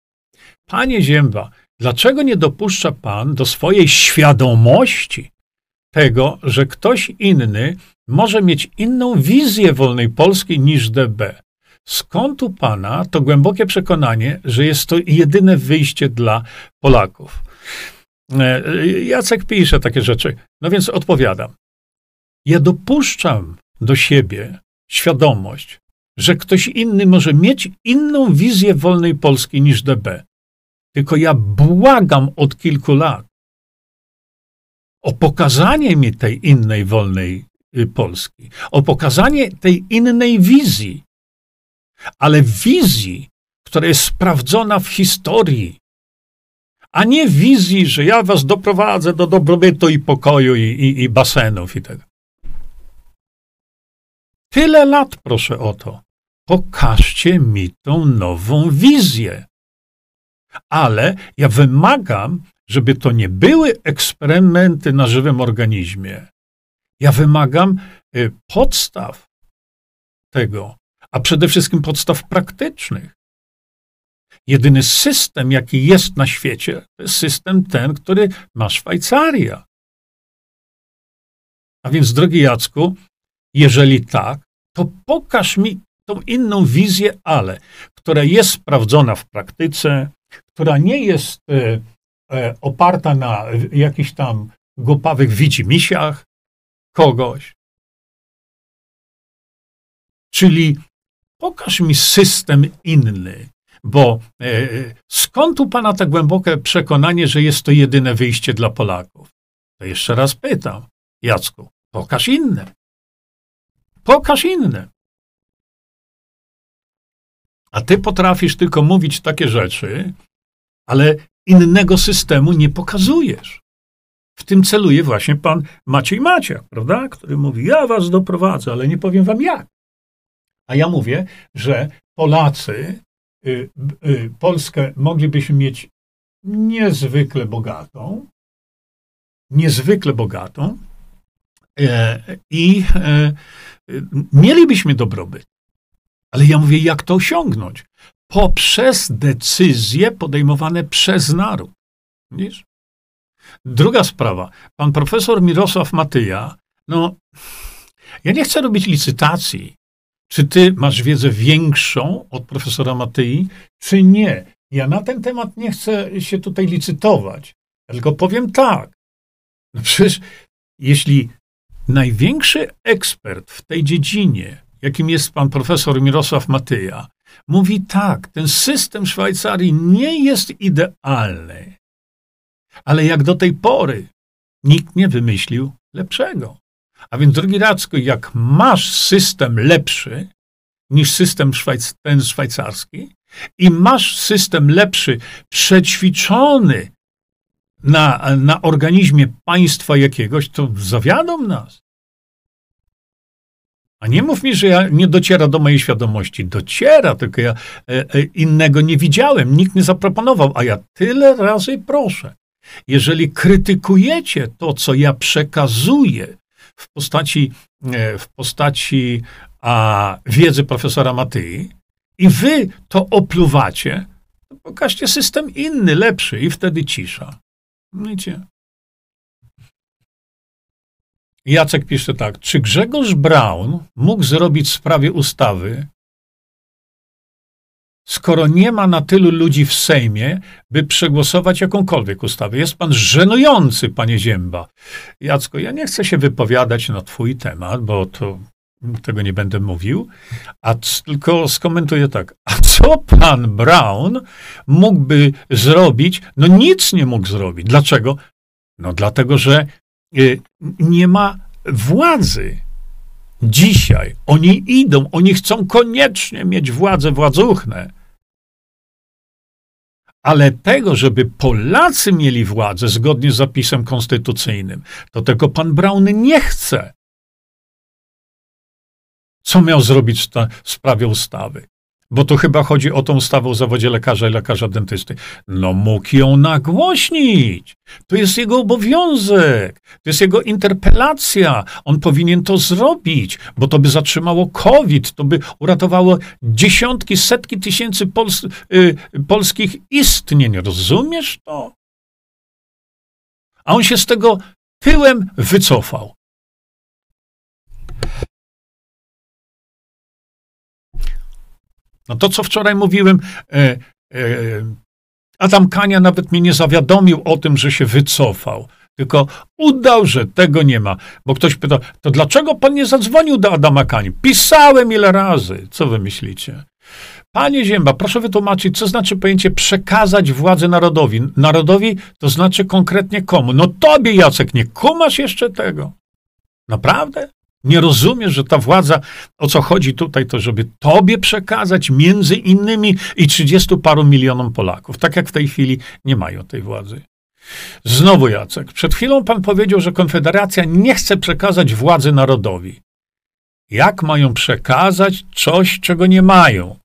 Panie Zięba, dlaczego nie dopuszcza pan do swojej świadomości tego, że ktoś inny może mieć inną wizję wolnej Polski niż DB? Skąd u pana to głębokie przekonanie, że jest to jedyne wyjście dla Polaków? E, Jacek pisze takie rzeczy. No więc odpowiadam. Ja dopuszczam do siebie świadomość, że ktoś inny może mieć inną wizję wolnej Polski niż DB. Tylko ja błagam od kilku lat o pokazanie mi tej innej wolnej y, Polski, o pokazanie tej innej wizji, ale wizji, która jest sprawdzona w historii, a nie wizji, że ja was doprowadzę do dobrobytu i pokoju i, i, i basenów i tego. Tyle lat proszę o to. Pokażcie mi tą nową wizję. Ale ja wymagam, żeby to nie były eksperymenty na żywym organizmie. Ja wymagam y, podstaw tego, a przede wszystkim podstaw praktycznych. Jedyny system, jaki jest na świecie, to jest system ten, który ma Szwajcaria. A więc, drogi Jacku, jeżeli tak, to pokaż mi tą inną wizję, ale która jest sprawdzona w praktyce, która nie jest e, e, oparta na jakichś tam głupawych widzimisiach kogoś. Czyli pokaż mi system inny, bo e, skąd u pana tak głębokie przekonanie, że jest to jedyne wyjście dla Polaków? To jeszcze raz pytam, Jacku, pokaż inne. Pokaż inne. A ty potrafisz tylko mówić takie rzeczy, ale innego systemu nie pokazujesz. W tym celuje właśnie pan Maciej Maciak, prawda? Który mówi, ja was doprowadzę, ale nie powiem wam jak. A ja mówię, że Polacy, y, y, Polskę moglibyśmy mieć niezwykle bogatą, niezwykle bogatą e, i e, mielibyśmy dobrobyt. Ale ja mówię, jak to osiągnąć? Poprzez decyzje podejmowane przez naród. Widzisz? Druga sprawa. Pan profesor Mirosław Matyja, no, ja nie chcę robić licytacji, czy ty masz wiedzę większą od profesora Matyi, czy nie. Ja na ten temat nie chcę się tutaj licytować, tylko powiem tak. No przecież jeśli największy ekspert w tej dziedzinie jakim jest pan profesor Mirosław Matyja, mówi tak, ten system Szwajcarii nie jest idealny, ale jak do tej pory nikt nie wymyślił lepszego. A więc, drogi Radzko, jak masz system lepszy niż system szwajc ten szwajcarski i masz system lepszy, przećwiczony na, na organizmie państwa jakiegoś, to zawiadą nas. A nie mów mi, że ja nie dociera do mojej świadomości. Dociera, tylko ja e, e, innego nie widziałem, nikt nie zaproponował, a ja tyle razy proszę. Jeżeli krytykujecie to, co ja przekazuję w postaci, e, w postaci a, wiedzy profesora Matyi i wy to opluwacie, to pokażcie system inny, lepszy i wtedy cisza. Wiecie? Jacek pisze tak. Czy Grzegorz Braun mógł zrobić w sprawie ustawy, skoro nie ma na tylu ludzi w Sejmie, by przegłosować jakąkolwiek ustawę? Jest pan żenujący, panie Zięba. Jacko, ja nie chcę się wypowiadać na twój temat, bo to tego nie będę mówił, a tylko skomentuję tak. A co pan Brown mógłby zrobić? No nic nie mógł zrobić. Dlaczego? No dlatego, że nie ma władzy. Dzisiaj oni idą, oni chcą koniecznie mieć władzę władzuchnę. Ale tego, żeby Polacy mieli władzę zgodnie z zapisem konstytucyjnym, to tego pan Brown nie chce. Co miał zrobić w sprawie ustawy? Bo to chyba chodzi o tą ustawę o zawodzie lekarza i lekarza dentysty. No mógł ją nagłośnić. To jest jego obowiązek. To jest jego interpelacja. On powinien to zrobić, bo to by zatrzymało COVID, to by uratowało dziesiątki, setki tysięcy pols y, polskich istnień. Rozumiesz to? A on się z tego tyłem wycofał. No to, co wczoraj mówiłem, e, e, Adam Kania nawet mnie nie zawiadomił o tym, że się wycofał. Tylko udał, że tego nie ma. Bo ktoś pyta, to dlaczego pan nie zadzwonił do Adama Kani? Pisałem ile razy. Co wy myślicie? Panie Zięba, proszę wytłumaczyć, co znaczy pojęcie przekazać władzę narodowi. Narodowi to znaczy konkretnie komu? No tobie, Jacek, nie kumasz jeszcze tego. Naprawdę? Nie rozumiesz, że ta władza, o co chodzi tutaj, to żeby tobie przekazać między innymi i trzydziestu paru milionom Polaków, tak jak w tej chwili nie mają tej władzy. Znowu Jacek, przed chwilą pan powiedział, że Konfederacja nie chce przekazać władzy narodowi. Jak mają przekazać coś, czego nie mają?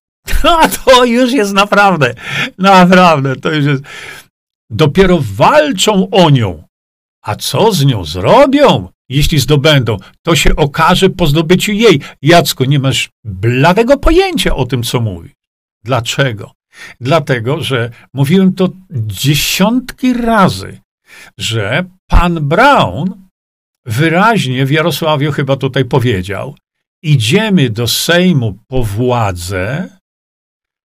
A to już jest naprawdę, naprawdę, to już jest. Dopiero walczą o nią. A co z nią zrobią? Jeśli zdobędą, to się okaże po zdobyciu jej. Jacku, nie masz bladego pojęcia o tym, co mówi. Dlaczego? Dlatego, że mówiłem to dziesiątki razy, że pan Brown wyraźnie w Jarosławiu chyba tutaj powiedział, idziemy do Sejmu po władzę,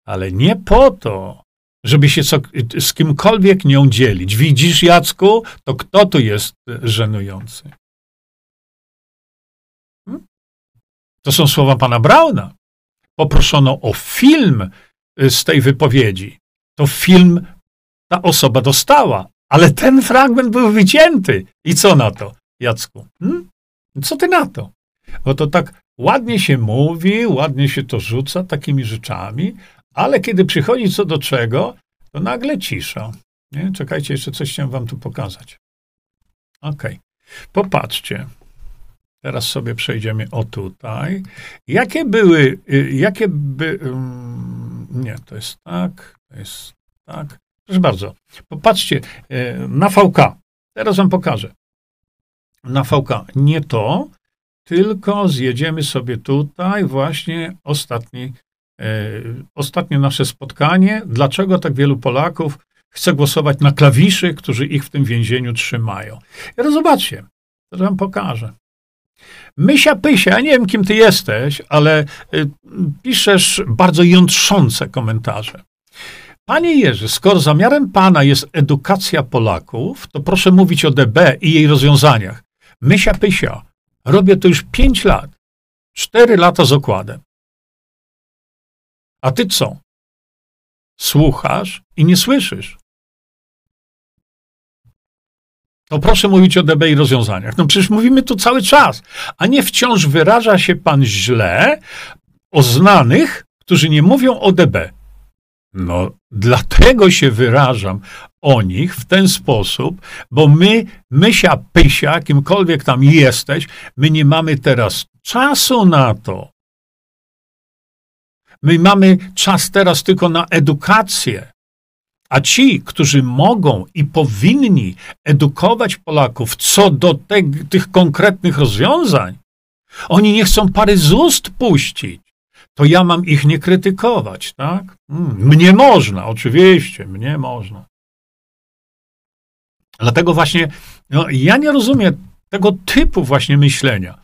ale nie po to, żeby się co, z kimkolwiek nią dzielić. Widzisz, Jacku, to kto tu jest żenujący? To są słowa pana Brauna. Poproszono o film y, z tej wypowiedzi. To film ta osoba dostała, ale ten fragment był wycięty. I co na to, Jacku? Hmm? Co ty na to? Bo to tak ładnie się mówi, ładnie się to rzuca takimi rzeczami, ale kiedy przychodzi co do czego, to nagle cisza. Nie? Czekajcie, jeszcze coś chciałem wam tu pokazać. Okej. Okay. Popatrzcie. Teraz sobie przejdziemy o tutaj. Jakie były, y, jakie by, nie, to jest tak, to jest tak. Proszę bardzo, popatrzcie, y, na VK. Teraz wam pokażę. Na VK nie to, tylko zjedziemy sobie tutaj właśnie ostatni, e, ostatnie nasze spotkanie. Dlaczego tak wielu Polaków chce głosować na klawiszy, którzy ich w tym więzieniu trzymają? Teraz zobaczcie, to wam pokażę. Mysia Pysia, nie wiem kim ty jesteś, ale y, piszesz bardzo jątrzące komentarze. Panie Jerzy, skoro zamiarem pana jest edukacja Polaków, to proszę mówić o DB i jej rozwiązaniach. Mysia Pysia, robię to już pięć lat. Cztery lata z okładem. A ty co? Słuchasz i nie słyszysz to proszę mówić o DB i rozwiązaniach. No przecież mówimy tu cały czas, a nie wciąż wyraża się pan źle o znanych, którzy nie mówią o DB. No, dlatego się wyrażam o nich w ten sposób, bo my, mysia, pysia, kimkolwiek tam jesteś, my nie mamy teraz czasu na to. My mamy czas teraz tylko na edukację. A ci, którzy mogą i powinni edukować Polaków co do te, tych konkretnych rozwiązań, oni nie chcą pary z ust puścić. To ja mam ich nie krytykować, tak? Hmm, mnie można, oczywiście, mnie można. Dlatego właśnie no, ja nie rozumiem tego typu właśnie myślenia.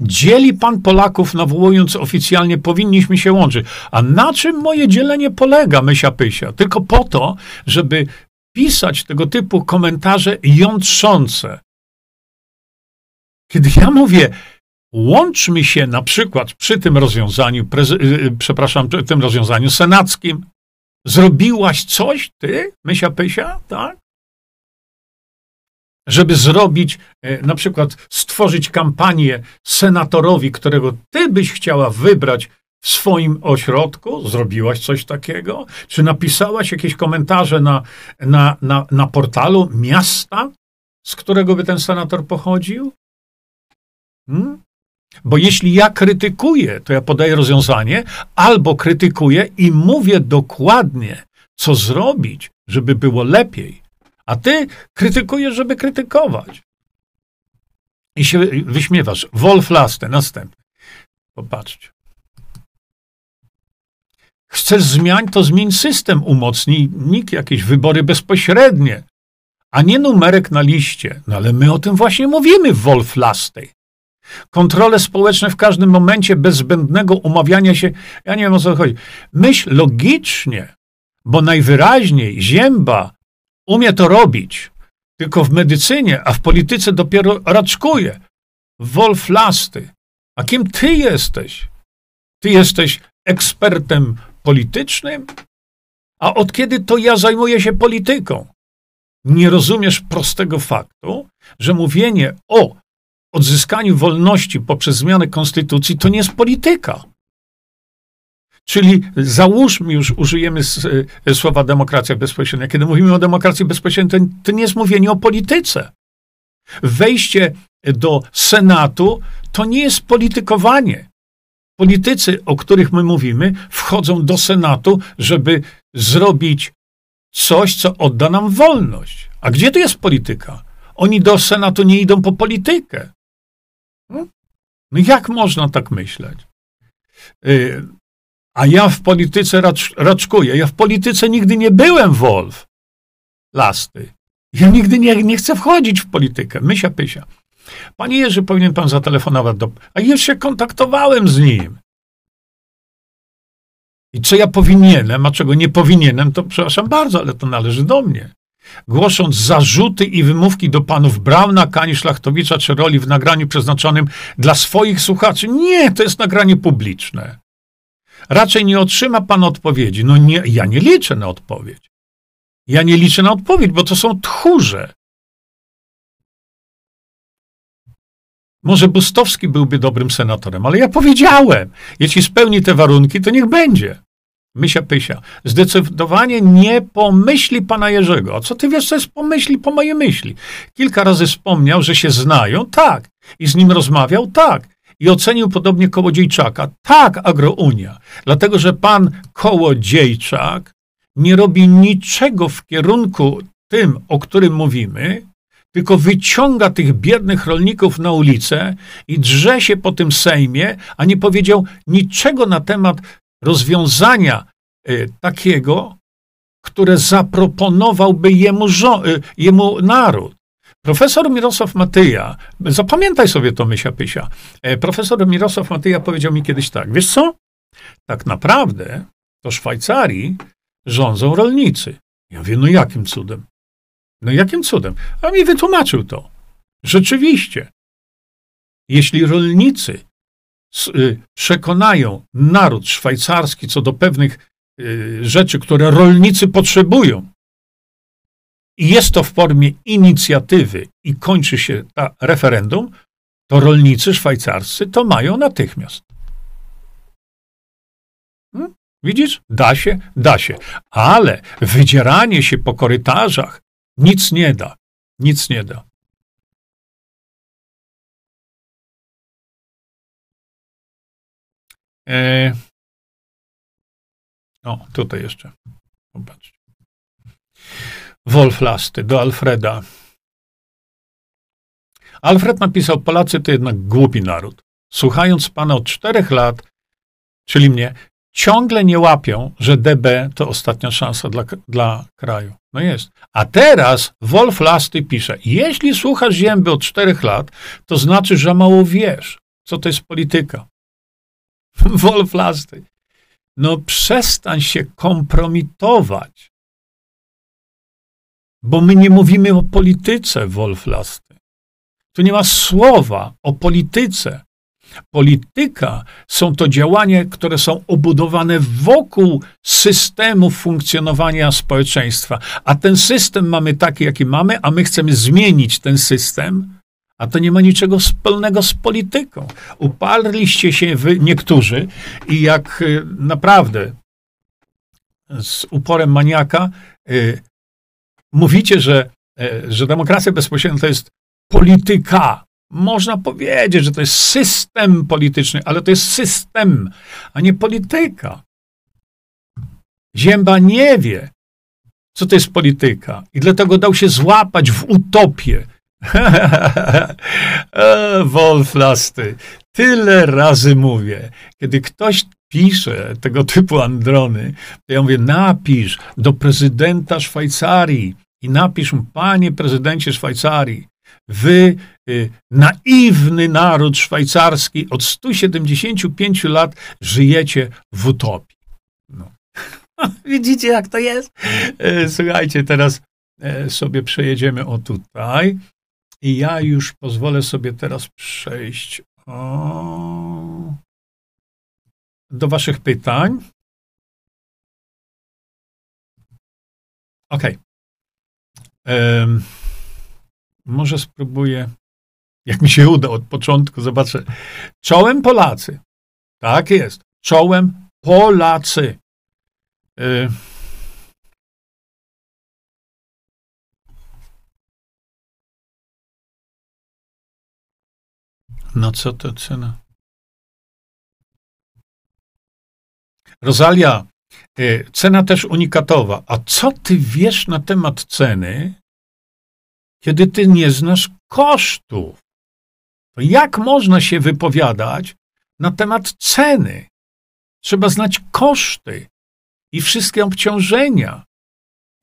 Dzieli pan Polaków, nawołując oficjalnie, powinniśmy się łączyć. A na czym moje dzielenie polega, mysia pysia? Tylko po to, żeby pisać tego typu komentarze jątrzące. Kiedy ja mówię, łączmy się na przykład przy tym rozwiązaniu, y, y, przepraszam, tym rozwiązaniu senackim, zrobiłaś coś, ty, mysia pysia, tak? Żeby zrobić, e, na przykład stworzyć kampanię senatorowi, którego ty byś chciała wybrać w swoim ośrodku? Zrobiłaś coś takiego? Czy napisałaś jakieś komentarze na, na, na, na portalu miasta, z którego by ten senator pochodził? Hmm? Bo jeśli ja krytykuję, to ja podaję rozwiązanie, albo krytykuję i mówię dokładnie, co zrobić, żeby było lepiej. A ty krytykujesz, żeby krytykować. I się wyśmiewasz. Wolf Laste, następny. Popatrzcie. Chcesz zmian, to zmień system, umocnij NIK, jakieś wybory bezpośrednie, a nie numerek na liście. No ale my o tym właśnie mówimy w Wolf Lastej. Kontrole społeczne w każdym momencie bez zbędnego umawiania się. Ja nie wiem o co chodzi. Myśl logicznie, bo najwyraźniej Zięba umie to robić, tylko w medycynie, a w polityce dopiero raczkuje. Wolf Lasty. A kim ty jesteś? Ty jesteś ekspertem politycznym? A od kiedy to ja zajmuję się polityką? Nie rozumiesz prostego faktu, że mówienie o odzyskaniu wolności poprzez zmianę konstytucji to nie jest polityka. Czyli załóżmy już, użyjemy e, słowa demokracja bezpośrednia. Kiedy mówimy o demokracji bezpośredniej, to, to nie jest mówienie o polityce. Wejście do Senatu to nie jest politykowanie. Politycy, o których my mówimy, wchodzą do Senatu, żeby zrobić coś, co odda nam wolność. A gdzie tu jest polityka? Oni do Senatu nie idą po politykę. No, no jak można tak myśleć? Y, a ja w polityce racz, raczkuję. Ja w polityce nigdy nie byłem, Wolf. Lasty. Ja nigdy nie, nie chcę wchodzić w politykę. Mysia pysia. Panie Jerzy, powinien pan zatelefonować do... A już się kontaktowałem z nim. I co ja powinienem, a czego nie powinienem, to przepraszam bardzo, ale to należy do mnie. Głosząc zarzuty i wymówki do panów Brauna, Kani Szlachtowicza czy Roli w nagraniu przeznaczonym dla swoich słuchaczy. Nie, to jest nagranie publiczne raczej nie otrzyma pan odpowiedzi. No nie, ja nie liczę na odpowiedź. Ja nie liczę na odpowiedź, bo to są tchórze. Może Bustowski byłby dobrym senatorem, ale ja powiedziałem, jeśli spełni te warunki, to niech będzie. Mysia Pysia. Zdecydowanie nie pomyśli pana Jerzego. A co ty wiesz, co jest pomyśli po mojej myśli? Kilka razy wspomniał, że się znają, tak. I z nim rozmawiał, tak i ocenił podobnie Kołodziejczaka. Tak, Agrounia, dlatego że pan Kołodziejczak nie robi niczego w kierunku tym, o którym mówimy, tylko wyciąga tych biednych rolników na ulicę i drze się po tym Sejmie, a nie powiedział niczego na temat rozwiązania y, takiego, które zaproponowałby jemu, y, jemu naród. Profesor Mirosław Matyja, zapamiętaj sobie to, Mysia Pysia. E, profesor Mirosław Matyja powiedział mi kiedyś tak, wiesz co? Tak naprawdę to Szwajcarii rządzą rolnicy. Ja wiem, no jakim cudem? No jakim cudem? A mi wytłumaczył to. Rzeczywiście, jeśli rolnicy y, przekonają naród szwajcarski co do pewnych y, rzeczy, które rolnicy potrzebują, i jest to w formie inicjatywy i kończy się ta referendum, to rolnicy szwajcarscy to mają natychmiast. Hmm? Widzisz? Da się, da się. Ale wydzieranie się po korytarzach nic nie da. Nic nie da. E... O, tutaj jeszcze. Popatrz. Wolf Lasty do Alfreda. Alfred napisał: Polacy to jednak głupi naród. Słuchając pana od czterech lat, czyli mnie, ciągle nie łapią, że DB to ostatnia szansa dla, dla kraju. No jest. A teraz Wolf Lasty pisze: Jeśli słuchasz zięby od czterech lat, to znaczy, że mało wiesz, co to jest polityka. Wolf Lasty. No przestań się kompromitować. Bo my nie mówimy o polityce, Wolf Lasty. Tu nie ma słowa o polityce. Polityka są to działania, które są obudowane wokół systemu funkcjonowania społeczeństwa. A ten system mamy taki, jaki mamy, a my chcemy zmienić ten system, a to nie ma niczego wspólnego z polityką. Uparliście się wy, niektórzy i jak y, naprawdę z uporem maniaka y, mówicie, że, y, że demokracja bezpośrednia to jest polityka. Można powiedzieć, że to jest system polityczny, ale to jest system, a nie polityka. Zięba nie wie, co to jest polityka i dlatego dał się złapać w utopię. Wolf Lasty. Tyle razy mówię, kiedy ktoś pisze tego typu androny, to ja mówię, napisz do prezydenta Szwajcarii i napisz mu, panie prezydencie Szwajcarii, Wy, y, naiwny naród szwajcarski, od 175 lat żyjecie w utopii. No. Widzicie, jak to jest? E, słuchajcie, teraz e, sobie przejedziemy o tutaj. I ja już pozwolę sobie teraz przejść o... do Waszych pytań. OK. Może spróbuję, jak mi się uda od początku, zobaczę. Czołem Polacy. Tak jest. Czołem Polacy. Y no co to cena? Rosalia, cena też unikatowa. A co ty wiesz na temat ceny, kiedy ty nie znasz kosztów. To jak można się wypowiadać na temat ceny? Trzeba znać koszty i wszystkie obciążenia,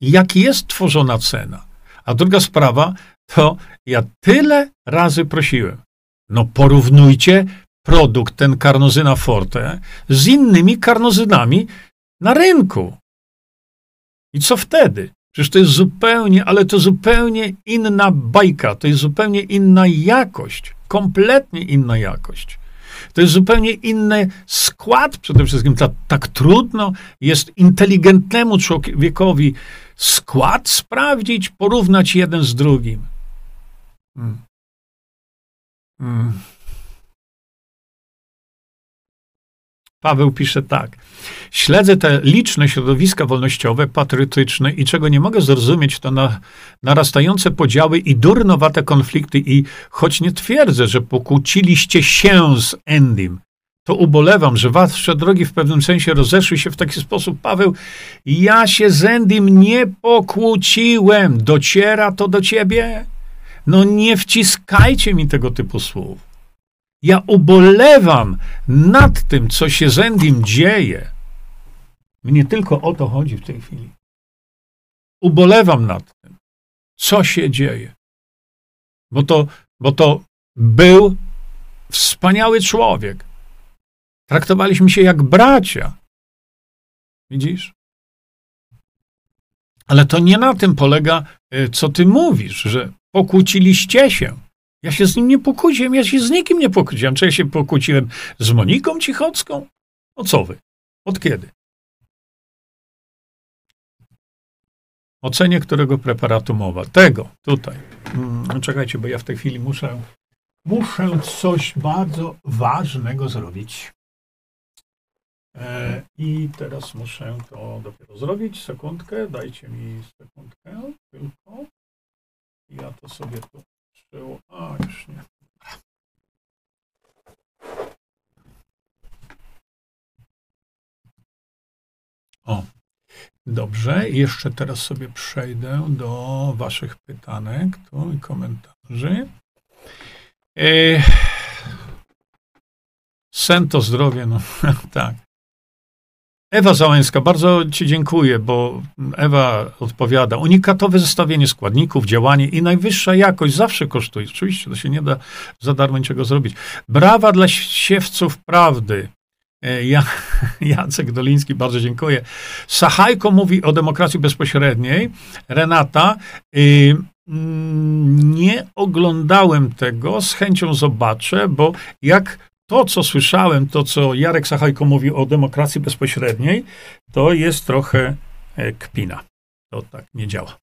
jak jest tworzona cena. A druga sprawa to ja tyle razy prosiłem, no porównujcie produkt, ten karnozyna forte, z innymi karnozynami na rynku. I co wtedy? Przecież to jest zupełnie, ale to zupełnie inna bajka, to jest zupełnie inna jakość, kompletnie inna jakość. To jest zupełnie inny skład przede wszystkim. Tak, tak trudno jest inteligentnemu człowiekowi skład sprawdzić, porównać jeden z drugim. Hmm. Hmm. Paweł pisze tak. Śledzę te liczne środowiska wolnościowe, patriotyczne i czego nie mogę zrozumieć, to na, narastające podziały i durnowate konflikty i choć nie twierdzę, że pokłóciliście się z Endym, to ubolewam, że wasze drogi w pewnym sensie rozeszły się w taki sposób. Paweł, ja się z Endym nie pokłóciłem. Dociera to do ciebie? No nie wciskajcie mi tego typu słów. Ja ubolewam nad tym, co się z Endym dzieje. Mnie tylko o to chodzi w tej chwili. Ubolewam nad tym, co się dzieje. Bo to, bo to był wspaniały człowiek. Traktowaliśmy się jak bracia. Widzisz? Ale to nie na tym polega, y, co ty mówisz, że pokłóciliście się. Ja się z nim nie pokłóciłem, ja się z nikim nie pokłóciłem. Czy ja się pokłóciłem z Moniką Cichocką? O co wy? Od kiedy? Ocenie którego preparatu mowa? Tego, tutaj. Hmm, czekajcie, bo ja w tej chwili muszę, muszę coś bardzo ważnego zrobić. E, I teraz muszę to dopiero zrobić. Sekundkę, dajcie mi sekundkę tylko. Ja to sobie tu było. O, już nie. O, dobrze. Jeszcze teraz sobie przejdę do Waszych pytanek tu i komentarzy. E... Sen to zdrowie, no tak. Ewa Załęska, bardzo Ci dziękuję, bo Ewa odpowiada. Unikatowe zestawienie składników, działanie i najwyższa jakość zawsze kosztuje. Oczywiście to się nie da za darmo niczego zrobić. Brawa dla siewców prawdy. E, ja, Jacek Doliński, bardzo dziękuję. Sachajko mówi o demokracji bezpośredniej. Renata, y, mm, nie oglądałem tego, z chęcią zobaczę, bo jak to, co słyszałem, to, co Jarek Sachajko mówi o demokracji bezpośredniej, to jest trochę e, kpina. To tak nie działa.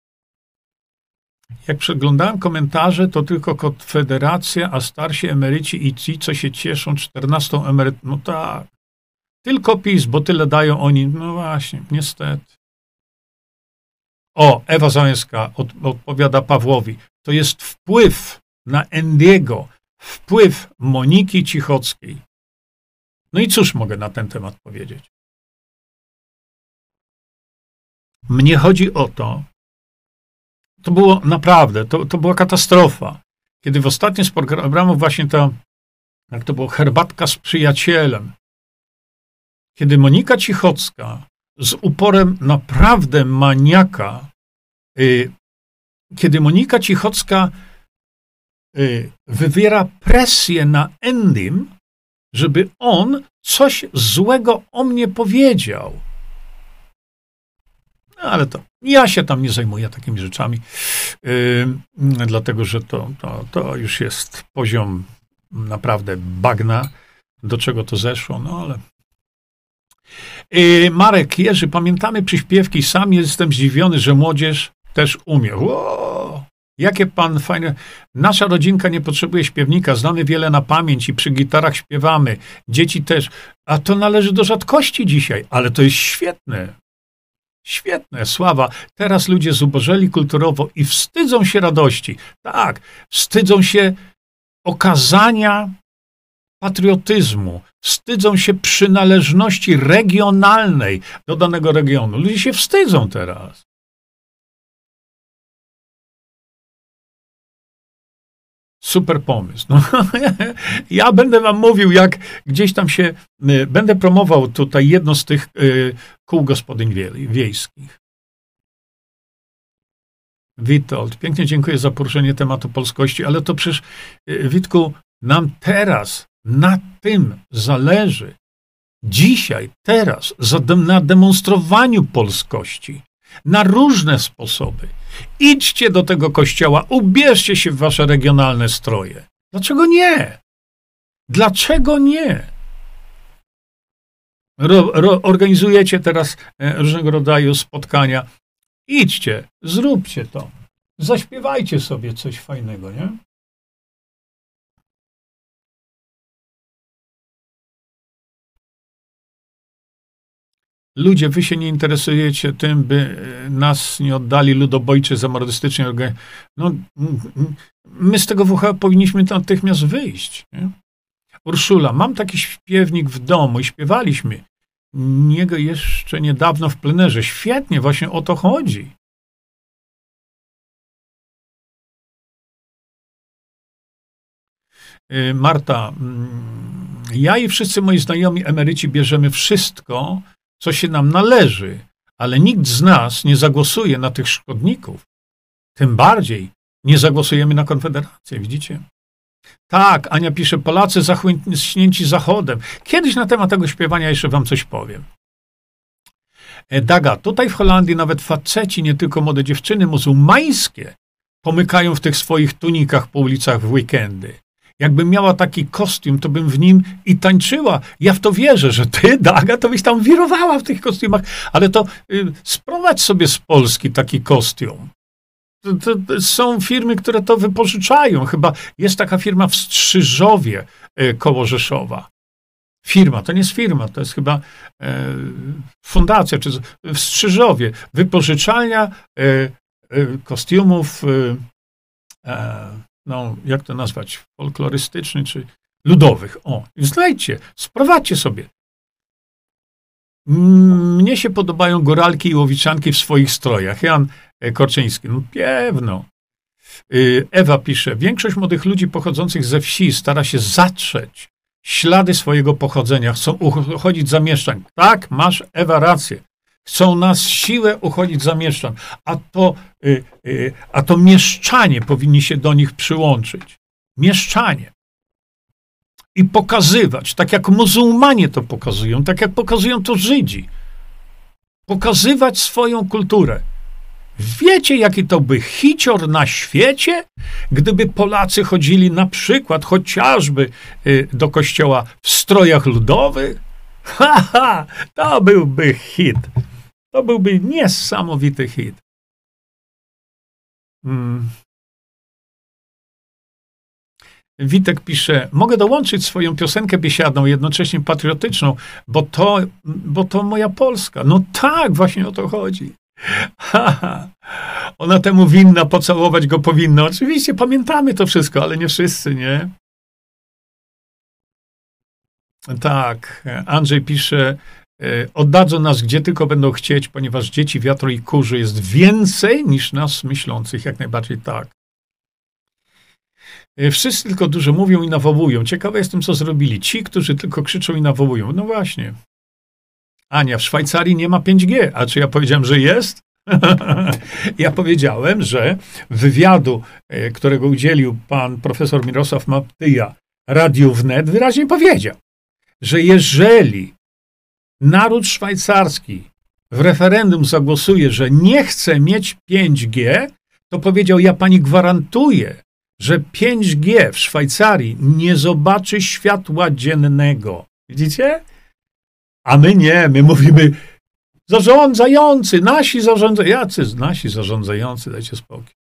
Jak przeglądałem komentarze, to tylko Konfederacja, a starsi emeryci i ci, co się cieszą 14 emeryt... No tak. Tylko PiS, bo tyle dają oni. No właśnie, niestety. O, Ewa Załęska od, odpowiada Pawłowi. To jest wpływ na Endiego, wpływ Moniki Cichockiej. No i cóż mogę na ten temat powiedzieć? Mnie chodzi o to, to było naprawdę, to, to była katastrofa. Kiedy w ostatnim z programów właśnie to, jak to było, herbatka z przyjacielem, kiedy Monika Cichocka z uporem naprawdę maniaka, y, kiedy Monika Cichocka wywiera presję na Endym, żeby on coś złego o mnie powiedział. No, ale to ja się tam nie zajmuję takimi rzeczami, yy, dlatego że to, to, to już jest poziom naprawdę bagna, do czego to zeszło, no ale. Yy, Marek Jerzy, pamiętamy przyśpiewki, sam jestem zdziwiony, że młodzież też umie. Wow. Jakie pan fajne. Nasza rodzinka nie potrzebuje śpiewnika, znamy wiele na pamięć i przy gitarach śpiewamy. Dzieci też. A to należy do rzadkości dzisiaj, ale to jest świetne. Świetne, sława. Teraz ludzie zubożeli kulturowo i wstydzą się radości. Tak, wstydzą się okazania patriotyzmu, wstydzą się przynależności regionalnej do danego regionu. Ludzie się wstydzą teraz. Super pomysł. No, ja będę wam mówił, jak gdzieś tam się, y, będę promował tutaj jedno z tych y, kół gospodyń wiejskich. Witold, pięknie dziękuję za poruszenie tematu polskości, ale to przecież, y, Witku, nam teraz na tym zależy. Dzisiaj, teraz, na demonstrowaniu polskości na różne sposoby. Idźcie do tego kościoła, ubierzcie się w wasze regionalne stroje. Dlaczego nie? Dlaczego nie? Ro, ro, organizujecie teraz e, różnego rodzaju spotkania. Idźcie, zróbcie to. Zaśpiewajcie sobie coś fajnego, nie? Ludzie, wy się nie interesujecie tym, by e, nas nie oddali ludobojczy zamordystycznej. No, my z tego WH powinniśmy natychmiast wyjść. Nie? Urszula, mam taki śpiewnik w domu i śpiewaliśmy niego jeszcze niedawno w plenerze. Świetnie, właśnie o to chodzi. E, Marta, mm, ja i wszyscy moi znajomi emeryci bierzemy wszystko, co się nam należy, ale nikt z nas nie zagłosuje na tych szkodników. Tym bardziej nie zagłosujemy na Konfederację, widzicie? Tak, Ania pisze, Polacy zachłyśnięci Zachodem. Kiedyś na temat tego śpiewania jeszcze wam coś powiem. E, Daga, tutaj w Holandii nawet faceci, nie tylko młode dziewczyny muzułmańskie, pomykają w tych swoich tunikach po ulicach w weekendy. Jakbym miała taki kostium, to bym w nim i tańczyła. Ja w to wierzę, że ty, Daga, to byś tam wirowała w tych kostiumach, ale to y, sprowadź sobie z Polski taki kostium. To, to, to są firmy, które to wypożyczają. Chyba jest taka firma w Strzyżowie y, koło Rzeszowa. Firma, to nie jest firma, to jest chyba e, fundacja, czy w Strzyżowie, wypożyczalnia e, e, kostiumów e, no, jak to nazwać, folklorystycznych czy ludowych. O, znajdźcie, sprowadźcie sobie. Mnie się podobają góralki i łowiczanki w swoich strojach. Jan Korczyński. No pewno. Y, Ewa pisze, większość młodych ludzi pochodzących ze wsi stara się zatrzeć ślady swojego pochodzenia, chcą uchodzić za mieszczan. Tak, masz Ewa rację. Chcą nas siłę uchodzić za mieszczan, a to, y, y, a to mieszczanie powinni się do nich przyłączyć. Mieszczanie. I pokazywać, tak jak muzułmanie to pokazują, tak jak pokazują to Żydzi. Pokazywać swoją kulturę. Wiecie, jaki to by hicior na świecie, gdyby Polacy chodzili na przykład chociażby y, do kościoła w strojach ludowych? Ha, ha, to byłby hit. To byłby niesamowity hit. Hmm. Witek pisze, mogę dołączyć swoją piosenkę biesiadną, jednocześnie patriotyczną, bo to, bo to moja Polska. No tak, właśnie o to chodzi. Ona temu winna, pocałować go powinna. Oczywiście pamiętamy to wszystko, ale nie wszyscy, nie? Tak, Andrzej pisze, oddadzą nas gdzie tylko będą chcieć, ponieważ dzieci wiatru i kurzy jest więcej niż nas myślących, jak najbardziej tak. E, wszyscy tylko dużo mówią i nawołują. Ciekawe jestem, co zrobili. Ci, którzy tylko krzyczą i nawołują. No właśnie. Ania, w Szwajcarii nie ma 5G. A czy ja powiedziałem, że jest? ja powiedziałem, że wywiadu, e, którego udzielił pan profesor Mirosław Maptyja Radiu Wnet, wyraźnie powiedział, że jeżeli naród szwajcarski w referendum zagłosuje, że nie chce mieć 5G, to powiedział, ja pani gwarantuję, że 5G w Szwajcarii nie zobaczy światła dziennego. Widzicie? A my nie, my mówimy zarządzający, nasi zarządzający, jacy nasi zarządzający, dajcie spokój.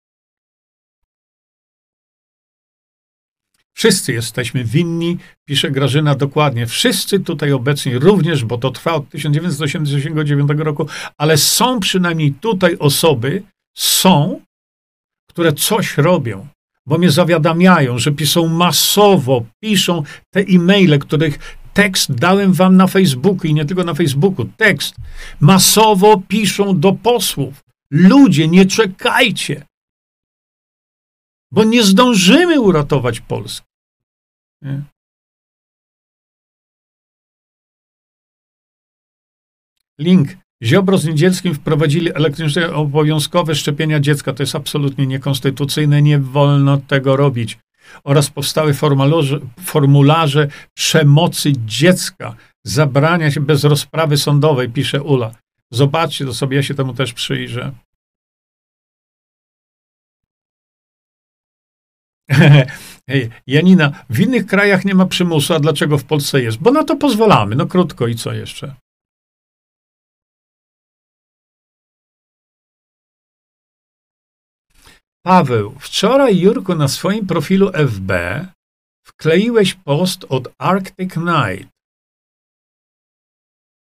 Wszyscy jesteśmy winni, pisze Grażyna dokładnie. Wszyscy tutaj obecni również, bo to trwa od 1989 roku, ale są przynajmniej tutaj osoby, są, które coś robią bo mnie zawiadamiają, że piszą masowo, piszą te e-maile, których tekst dałem wam na Facebooku i nie tylko na Facebooku, tekst. Masowo piszą do posłów. Ludzie, nie czekajcie, bo nie zdążymy uratować Polski. Link. Ziobro z Niedzielskim wprowadzili elektroniczne obowiązkowe szczepienia dziecka. To jest absolutnie niekonstytucyjne, nie wolno tego robić. Oraz powstały formularze przemocy dziecka. Zabrania się bez rozprawy sądowej, pisze Ula. Zobaczcie to sobie, ja się temu też przyjrzę. Janina, w innych krajach nie ma przymusu, a dlaczego w Polsce jest? Bo na to pozwalamy. No krótko i co jeszcze? Paweł, wczoraj Jurku na swoim profilu FB wkleiłeś post od Arctic Night.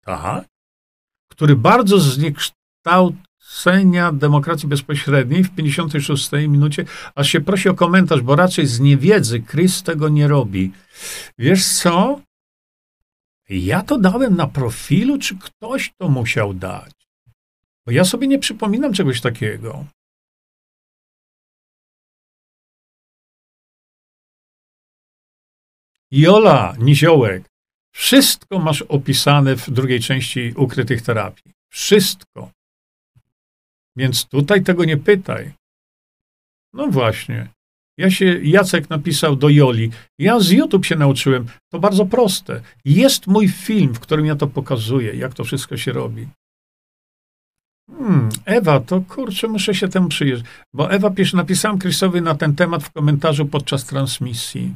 Tak? Który bardzo zniekształcenia demokracji bezpośredniej w 56 minucie, aż się prosi o komentarz, bo raczej z niewiedzy Chris tego nie robi. Wiesz co? Ja to dałem na profilu, czy ktoś to musiał dać? Bo ja sobie nie przypominam czegoś takiego. Jola Niziołek, wszystko masz opisane w drugiej części ukrytych terapii. Wszystko. Więc tutaj tego nie pytaj. No właśnie. Ja się, Jacek napisał do Joli. Ja z YouTube się nauczyłem. To bardzo proste. Jest mój film, w którym ja to pokazuję, jak to wszystko się robi. Hmm, Ewa, to kurczę, muszę się temu przyjrzeć. Bo Ewa pisze, napisałam Chrisowi na ten temat w komentarzu podczas transmisji.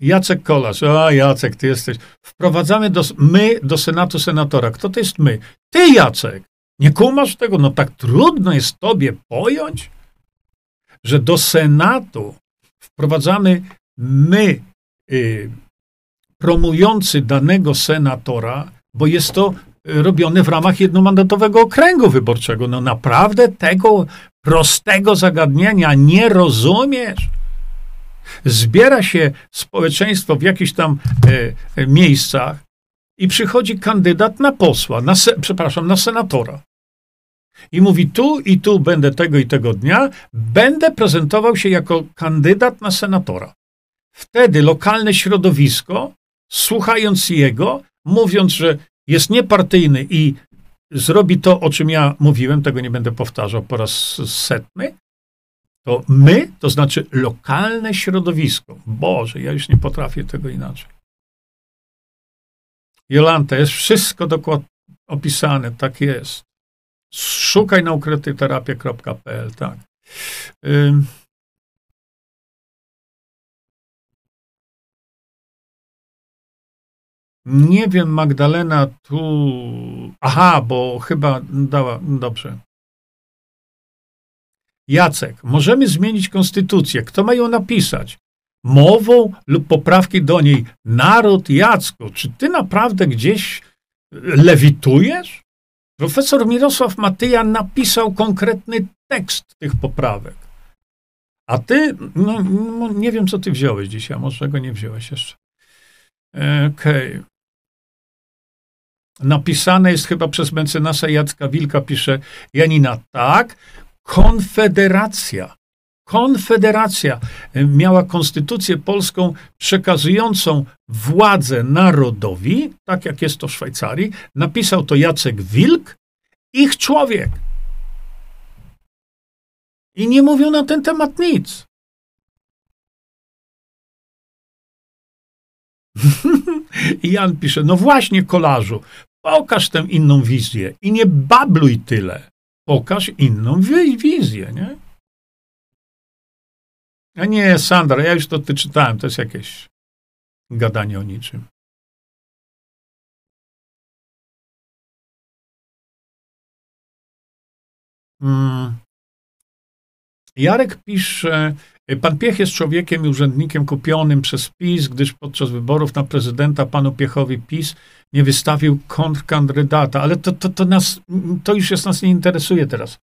Jacek Kolarz. A, Jacek, ty jesteś. Wprowadzamy do, my do Senatu senatora. Kto to jest my? Ty, Jacek. Nie kumasz tego? No tak trudno jest tobie pojąć, że do Senatu wprowadzamy my, y, promujący danego senatora, bo jest to robione w ramach jednomandatowego okręgu wyborczego. No naprawdę tego prostego zagadnienia nie rozumiesz? Zbiera się społeczeństwo w jakichś tam e, miejscach i przychodzi kandydat na posła, na se, przepraszam, na senatora. I mówi: Tu i tu będę tego i tego dnia, będę prezentował się jako kandydat na senatora. Wtedy lokalne środowisko, słuchając jego, mówiąc, że jest niepartyjny i zrobi to, o czym ja mówiłem, tego nie będę powtarzał po raz setny, to my, to znaczy lokalne środowisko. Boże, ja już nie potrafię tego inaczej. Jolanta, jest wszystko dokładnie opisane, tak jest. Szukaj na ukrytyterapia.pl, tak. Nie wiem, Magdalena tu. Aha, bo chyba dała. Dobrze. Jacek, możemy zmienić konstytucję. Kto ma ją napisać? Mową lub poprawki do niej. Naród Jacku, czy ty naprawdę gdzieś lewitujesz? Profesor Mirosław Matyja napisał konkretny tekst tych poprawek. A ty, no, no nie wiem, co ty wziąłeś dzisiaj, może go nie wziąłeś jeszcze. Okej. Okay. Napisane jest chyba przez mecenasa Jacka Wilka, pisze Janina, tak, Konfederacja. Konfederacja miała konstytucję polską przekazującą władzę narodowi, tak jak jest to w Szwajcarii. Napisał to Jacek Wilk, ich człowiek. I nie mówią na ten temat nic. Jan pisze, no właśnie kolarzu, pokaż tę inną wizję i nie babluj tyle. Pokaż inną wizję, nie? A nie, Sandra, ja już to ty czytałem, to jest jakieś gadanie o niczym. Hmm. Jarek pisze, Pan Piech jest człowiekiem i urzędnikiem kupionym przez PiS, gdyż podczas wyborów na prezydenta panu Piechowi PiS nie wystawił kontrkandydata. Ale to, to, to, nas, to już jest nas nie interesuje teraz.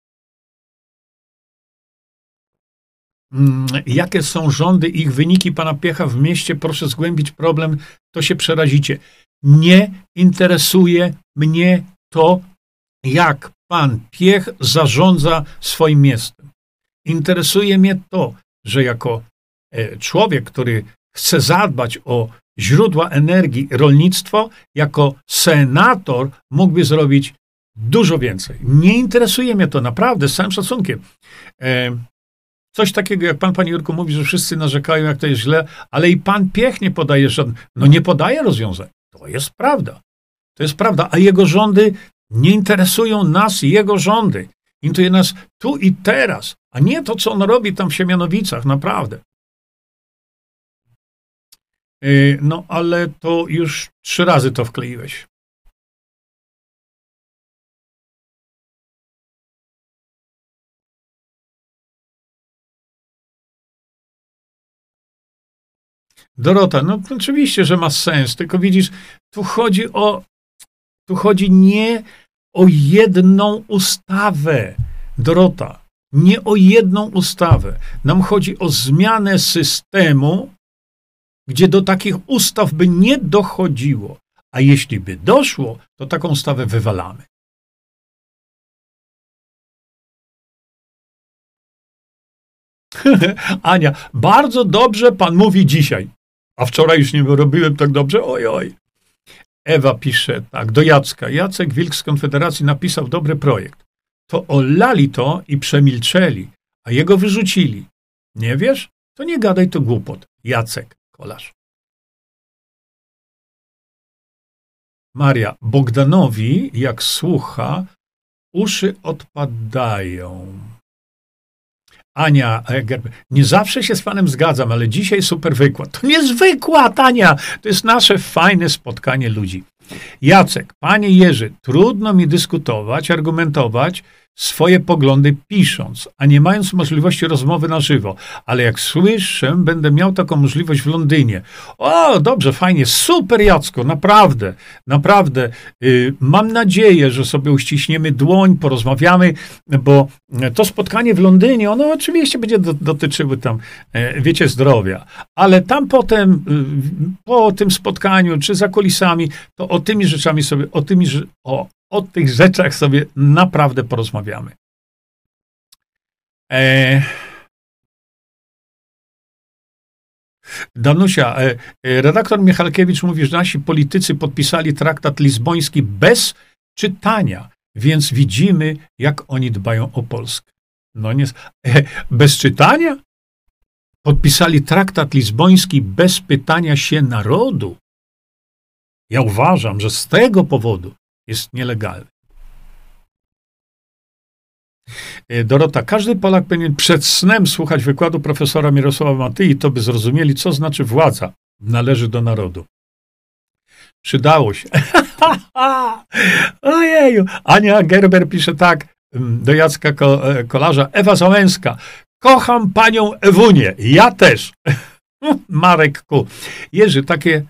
Mm, jakie są rządy i ich wyniki pana Piecha w mieście? Proszę zgłębić problem, to się przerazicie. Nie interesuje mnie to, jak pan Piech zarządza swoim miastem. Interesuje mnie to, że jako e, człowiek, który chce zadbać o źródła energii, rolnictwo, jako senator mógłby zrobić dużo więcej. Nie interesuje mnie to naprawdę, z całym szacunkiem. E, coś takiego, jak pan, panie Jurku, mówi, że wszyscy narzekają, jak to jest źle, ale i pan pięknie podaje żadnych, no nie podaje rozwiązań. To jest prawda. To jest prawda, a jego rządy nie interesują nas, jego rządy. Interesuje nas tu i teraz, a nie to, co on robi tam w Siemianowicach, naprawdę. Y, no, ale to już trzy razy to wkleiłeś. Dorota, no oczywiście, że ma sens, tylko widzisz, tu chodzi o, tu chodzi nie o jedną ustawę. Dorota, nie o jedną ustawę. Nam chodzi o zmianę systemu, gdzie do takich ustaw by nie dochodziło. A jeśli by doszło, to taką ustawę wywalamy. Ania, bardzo dobrze pan mówi dzisiaj. A wczoraj już nie robiłem tak dobrze. Oj, oj. Ewa pisze tak, do Jacka. Jacek Wilk z Konfederacji napisał dobry projekt. To olali to i przemilczeli, a jego wyrzucili. Nie wiesz? To nie gadaj to głupot. Jacek, kolarz. Maria, Bogdanowi, jak słucha, uszy odpadają. Ania Gerber. Nie zawsze się z panem zgadzam, ale dzisiaj super wykład. To niezwykła, Ania. To jest nasze fajne spotkanie ludzi. Jacek, panie Jerzy, trudno mi dyskutować, argumentować swoje poglądy pisząc, a nie mając możliwości rozmowy na żywo. Ale jak słyszę, będę miał taką możliwość w Londynie. O, dobrze, fajnie, super Jacko, naprawdę, naprawdę. Yy, mam nadzieję, że sobie uściśniemy dłoń, porozmawiamy, bo to spotkanie w Londynie, ono oczywiście będzie do, tam, e, wiecie, zdrowia. Ale tam potem, y, po tym spotkaniu, czy za kulisami, to o tymi rzeczami sobie, o tymi, o, o tych rzeczach sobie naprawdę porozmawiamy. E... Danusia, e, e, redaktor Michalkiewicz mówi, że nasi politycy podpisali traktat lizboński bez czytania, więc widzimy, jak oni dbają o Polskę. No nie, e, bez czytania? Podpisali traktat lizboński bez pytania się narodu. Ja uważam, że z tego powodu jest nielegalny. E, Dorota, każdy Polak powinien przed snem słuchać wykładu profesora Mirosława Matyi, to by zrozumieli, co znaczy władza należy do narodu. Przydało się. Ojeju. Ania Gerber pisze tak mm, do Jacka e, Kolarza. Ewa Załęska. Kocham panią Ewunię. Ja też. Marek Ku. Jerzy, takie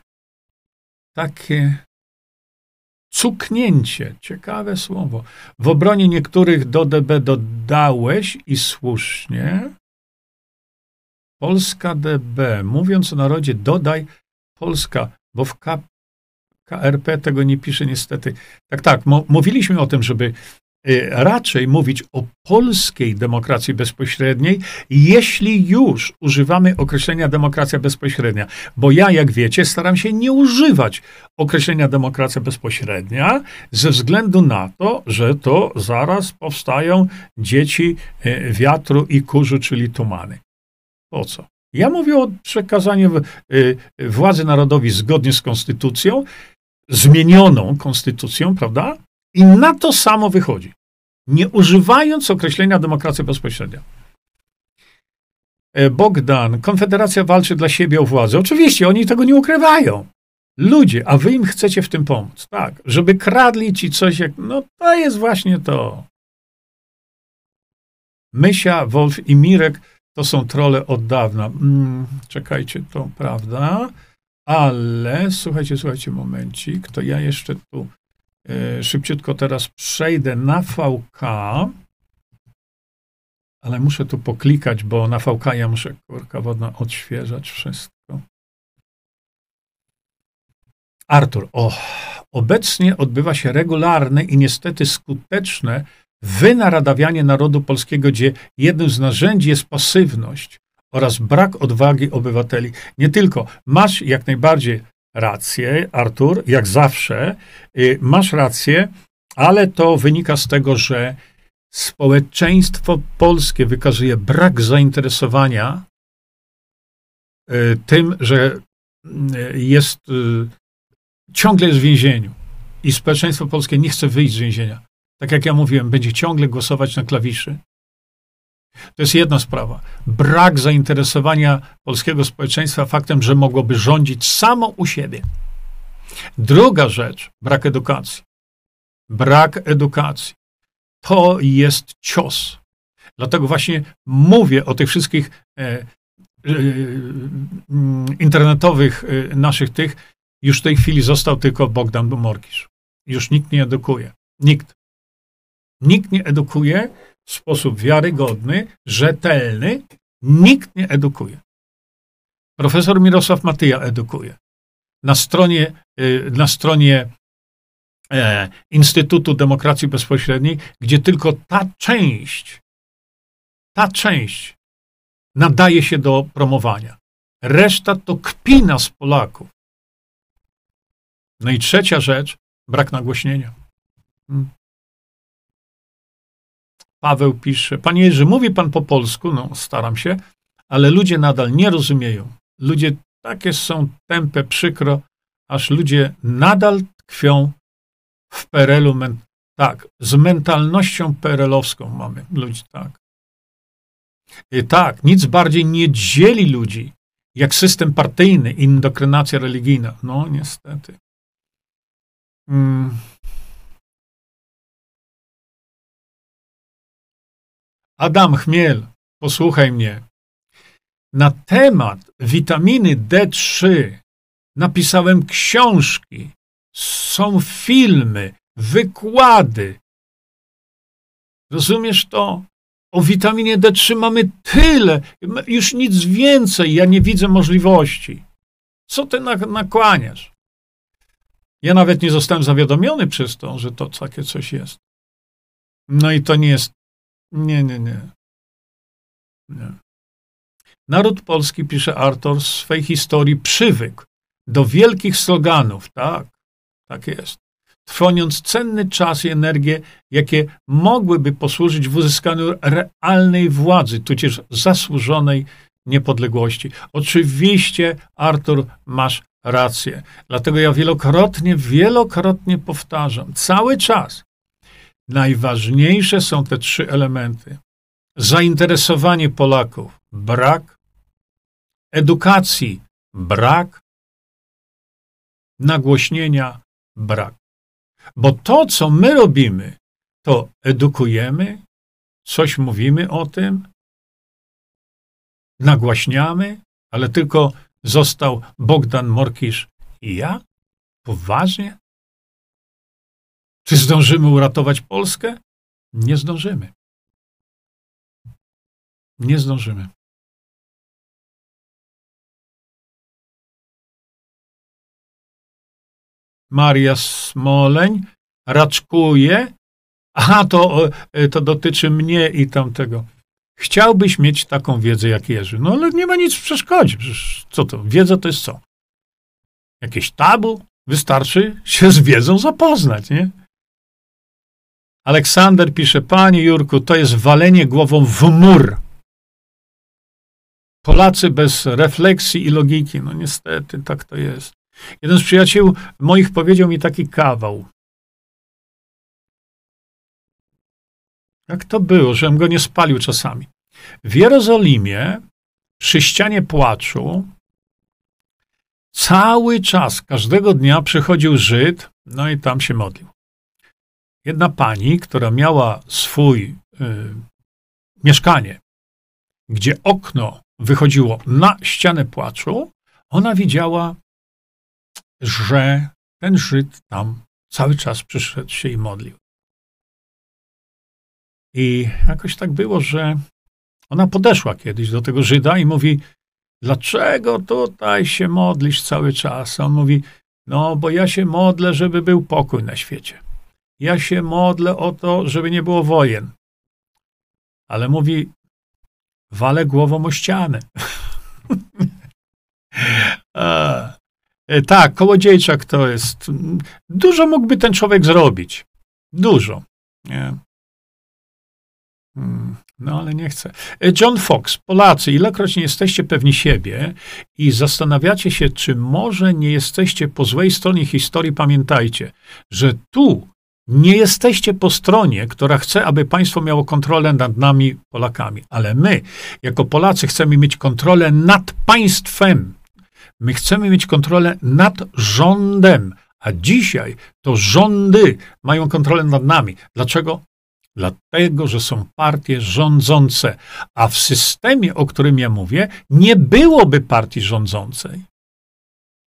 takie Cuknięcie, ciekawe słowo. W obronie niektórych do DB dodałeś i słusznie. Polska DB. Mówiąc o narodzie, dodaj Polska, bo w K KRP tego nie pisze niestety. Tak, tak, mówiliśmy o tym, żeby raczej mówić o polskiej demokracji bezpośredniej, jeśli już używamy określenia demokracja bezpośrednia. Bo ja, jak wiecie, staram się nie używać określenia demokracja bezpośrednia ze względu na to, że to zaraz powstają dzieci y, wiatru i kurzu, czyli tumany. Po co? Ja mówię o przekazaniu y, władzy narodowi zgodnie z konstytucją, zmienioną konstytucją, prawda? I na to samo wychodzi. Nie używając określenia demokracja bezpośrednia. E, Bogdan, Konfederacja walczy dla siebie o władzę. Oczywiście, oni tego nie ukrywają. Ludzie, a wy im chcecie w tym pomóc. Tak, żeby kradli ci coś, jak, no to jest właśnie to. Mysia, Wolf i Mirek to są trole od dawna. Hmm, czekajcie, to prawda. Ale słuchajcie, słuchajcie, momencik, to ja jeszcze tu szybciutko teraz przejdę na VK, ale muszę tu poklikać, bo na VK ja muszę kurka wodna odświeżać wszystko. Artur, o, obecnie odbywa się regularne i niestety skuteczne wynaradawianie narodu polskiego, gdzie jednym z narzędzi jest pasywność oraz brak odwagi obywateli. Nie tylko, masz jak najbardziej rację, Artur, jak zawsze. Y, masz rację, ale to wynika z tego, że społeczeństwo polskie wykazuje brak zainteresowania y, tym, że y, jest ciągle jest w więzieniu i społeczeństwo polskie nie chce wyjść z więzienia. Tak jak ja mówiłem, będzie ciągle głosować na klawiszy. To jest jedna sprawa. Brak zainteresowania polskiego społeczeństwa faktem, że mogłoby rządzić samo u siebie. Druga rzecz, brak edukacji. Brak edukacji. To jest cios. Dlatego właśnie mówię o tych wszystkich e, e, mm, internetowych e, naszych tych. Już w tej chwili został tylko Bogdan Morkisz. Już nikt nie edukuje. Nikt. Nikt nie edukuje w sposób wiarygodny, rzetelny, nikt nie edukuje. Profesor Mirosław Matyja edukuje. Na stronie, y, na stronie e, Instytutu Demokracji Bezpośredniej, gdzie tylko ta część, ta część nadaje się do promowania. Reszta to kpina z Polaków. No i trzecia rzecz, brak nagłośnienia. Hmm. Paweł pisze, panie Jerzy, mówi pan po polsku, no staram się, ale ludzie nadal nie rozumieją. Ludzie takie są tępe, przykro, aż ludzie nadal tkwią w PRL-u. Tak, z mentalnością PRL-owską mamy ludzi, tak. I tak, nic bardziej nie dzieli ludzi, jak system partyjny, indokrynacja religijna. No, niestety. Hmm. Adam Chmiel, posłuchaj mnie. Na temat witaminy D3 napisałem książki, są filmy, wykłady. Rozumiesz to? O witaminie D3 mamy tyle, już nic więcej, ja nie widzę możliwości. Co ty nakłaniasz? Ja nawet nie zostałem zawiadomiony przez to, że to takie coś jest. No i to nie jest. Nie, nie, nie. nie. Naród polski, pisze Arthur, w swej historii przywykł do wielkich sloganów. Tak, tak jest. Trwoniąc cenny czas i energię, jakie mogłyby posłużyć w uzyskaniu realnej władzy, tudzież zasłużonej niepodległości. Oczywiście, Artur, masz rację. Dlatego ja wielokrotnie, wielokrotnie powtarzam, cały czas. Najważniejsze są te trzy elementy. Zainteresowanie Polaków brak, edukacji brak, nagłośnienia brak. Bo to, co my robimy, to edukujemy, coś mówimy o tym, nagłaśniamy, ale tylko został Bogdan Morkisz i ja? Poważnie? Czy zdążymy uratować Polskę? Nie zdążymy. Nie zdążymy. Maria Smoleń raczkuje. Aha, to, e, to dotyczy mnie i tamtego. Chciałbyś mieć taką wiedzę jak Jerzy. No ale nie ma nic w przeszkodzie. Przecież co to? Wiedza to jest co? Jakieś tabu? Wystarczy się z wiedzą zapoznać, nie? Aleksander pisze, panie Jurku, to jest walenie głową w mur. Polacy bez refleksji i logiki. No niestety, tak to jest. Jeden z przyjaciół moich powiedział mi taki kawał. Jak to było, żebym go nie spalił czasami? W Jerozolimie, przy ścianie płaczu, cały czas, każdego dnia przychodził Żyd, no i tam się modlił. Jedna pani, która miała swój y, mieszkanie, gdzie okno wychodziło na ścianę płaczu, ona widziała, że ten Żyd tam cały czas przyszedł się i modlił. I jakoś tak było, że ona podeszła kiedyś do tego Żyda i mówi: Dlaczego tutaj się modlisz cały czas? A on mówi: No, bo ja się modlę, żeby był pokój na świecie. Ja się modlę o to, żeby nie było wojen. Ale mówi: Walę głową o ścianę. E, tak, kołodziejczak to jest. Dużo mógłby ten człowiek zrobić. Dużo. Nie? Hmm, no, ale nie chcę. E, John Fox, Polacy, ilekroć nie jesteście pewni siebie i zastanawiacie się, czy może nie jesteście po złej stronie historii, pamiętajcie, że tu nie jesteście po stronie, która chce, aby państwo miało kontrolę nad nami, Polakami, ale my, jako Polacy, chcemy mieć kontrolę nad państwem. My chcemy mieć kontrolę nad rządem, a dzisiaj to rządy mają kontrolę nad nami. Dlaczego? Dlatego, że są partie rządzące, a w systemie, o którym ja mówię, nie byłoby partii rządzącej.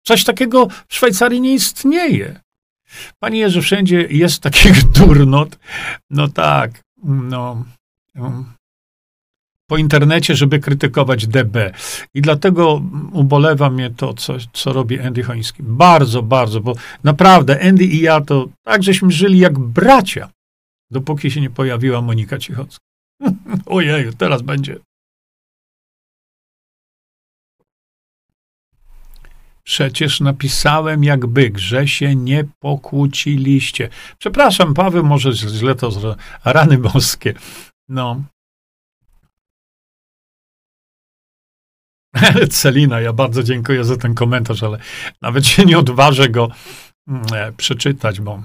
Coś takiego w Szwajcarii nie istnieje. Panie Jerzy, wszędzie jest taki durnot. No tak, no. Po internecie, żeby krytykować DB. I dlatego ubolewa mnie to, co, co robi Andy Hoński. Bardzo, bardzo, bo naprawdę Andy i ja to tak żeśmy żyli jak bracia dopóki się nie pojawiła Monika Cichocka. Ojej, teraz będzie. Przecież napisałem jak byk, że się nie pokłóciliście. Przepraszam, Paweł, może źle to zrobił. Rany boskie. No. Celina, ja bardzo dziękuję za ten komentarz, ale nawet się nie odważę go mm, e, przeczytać, bo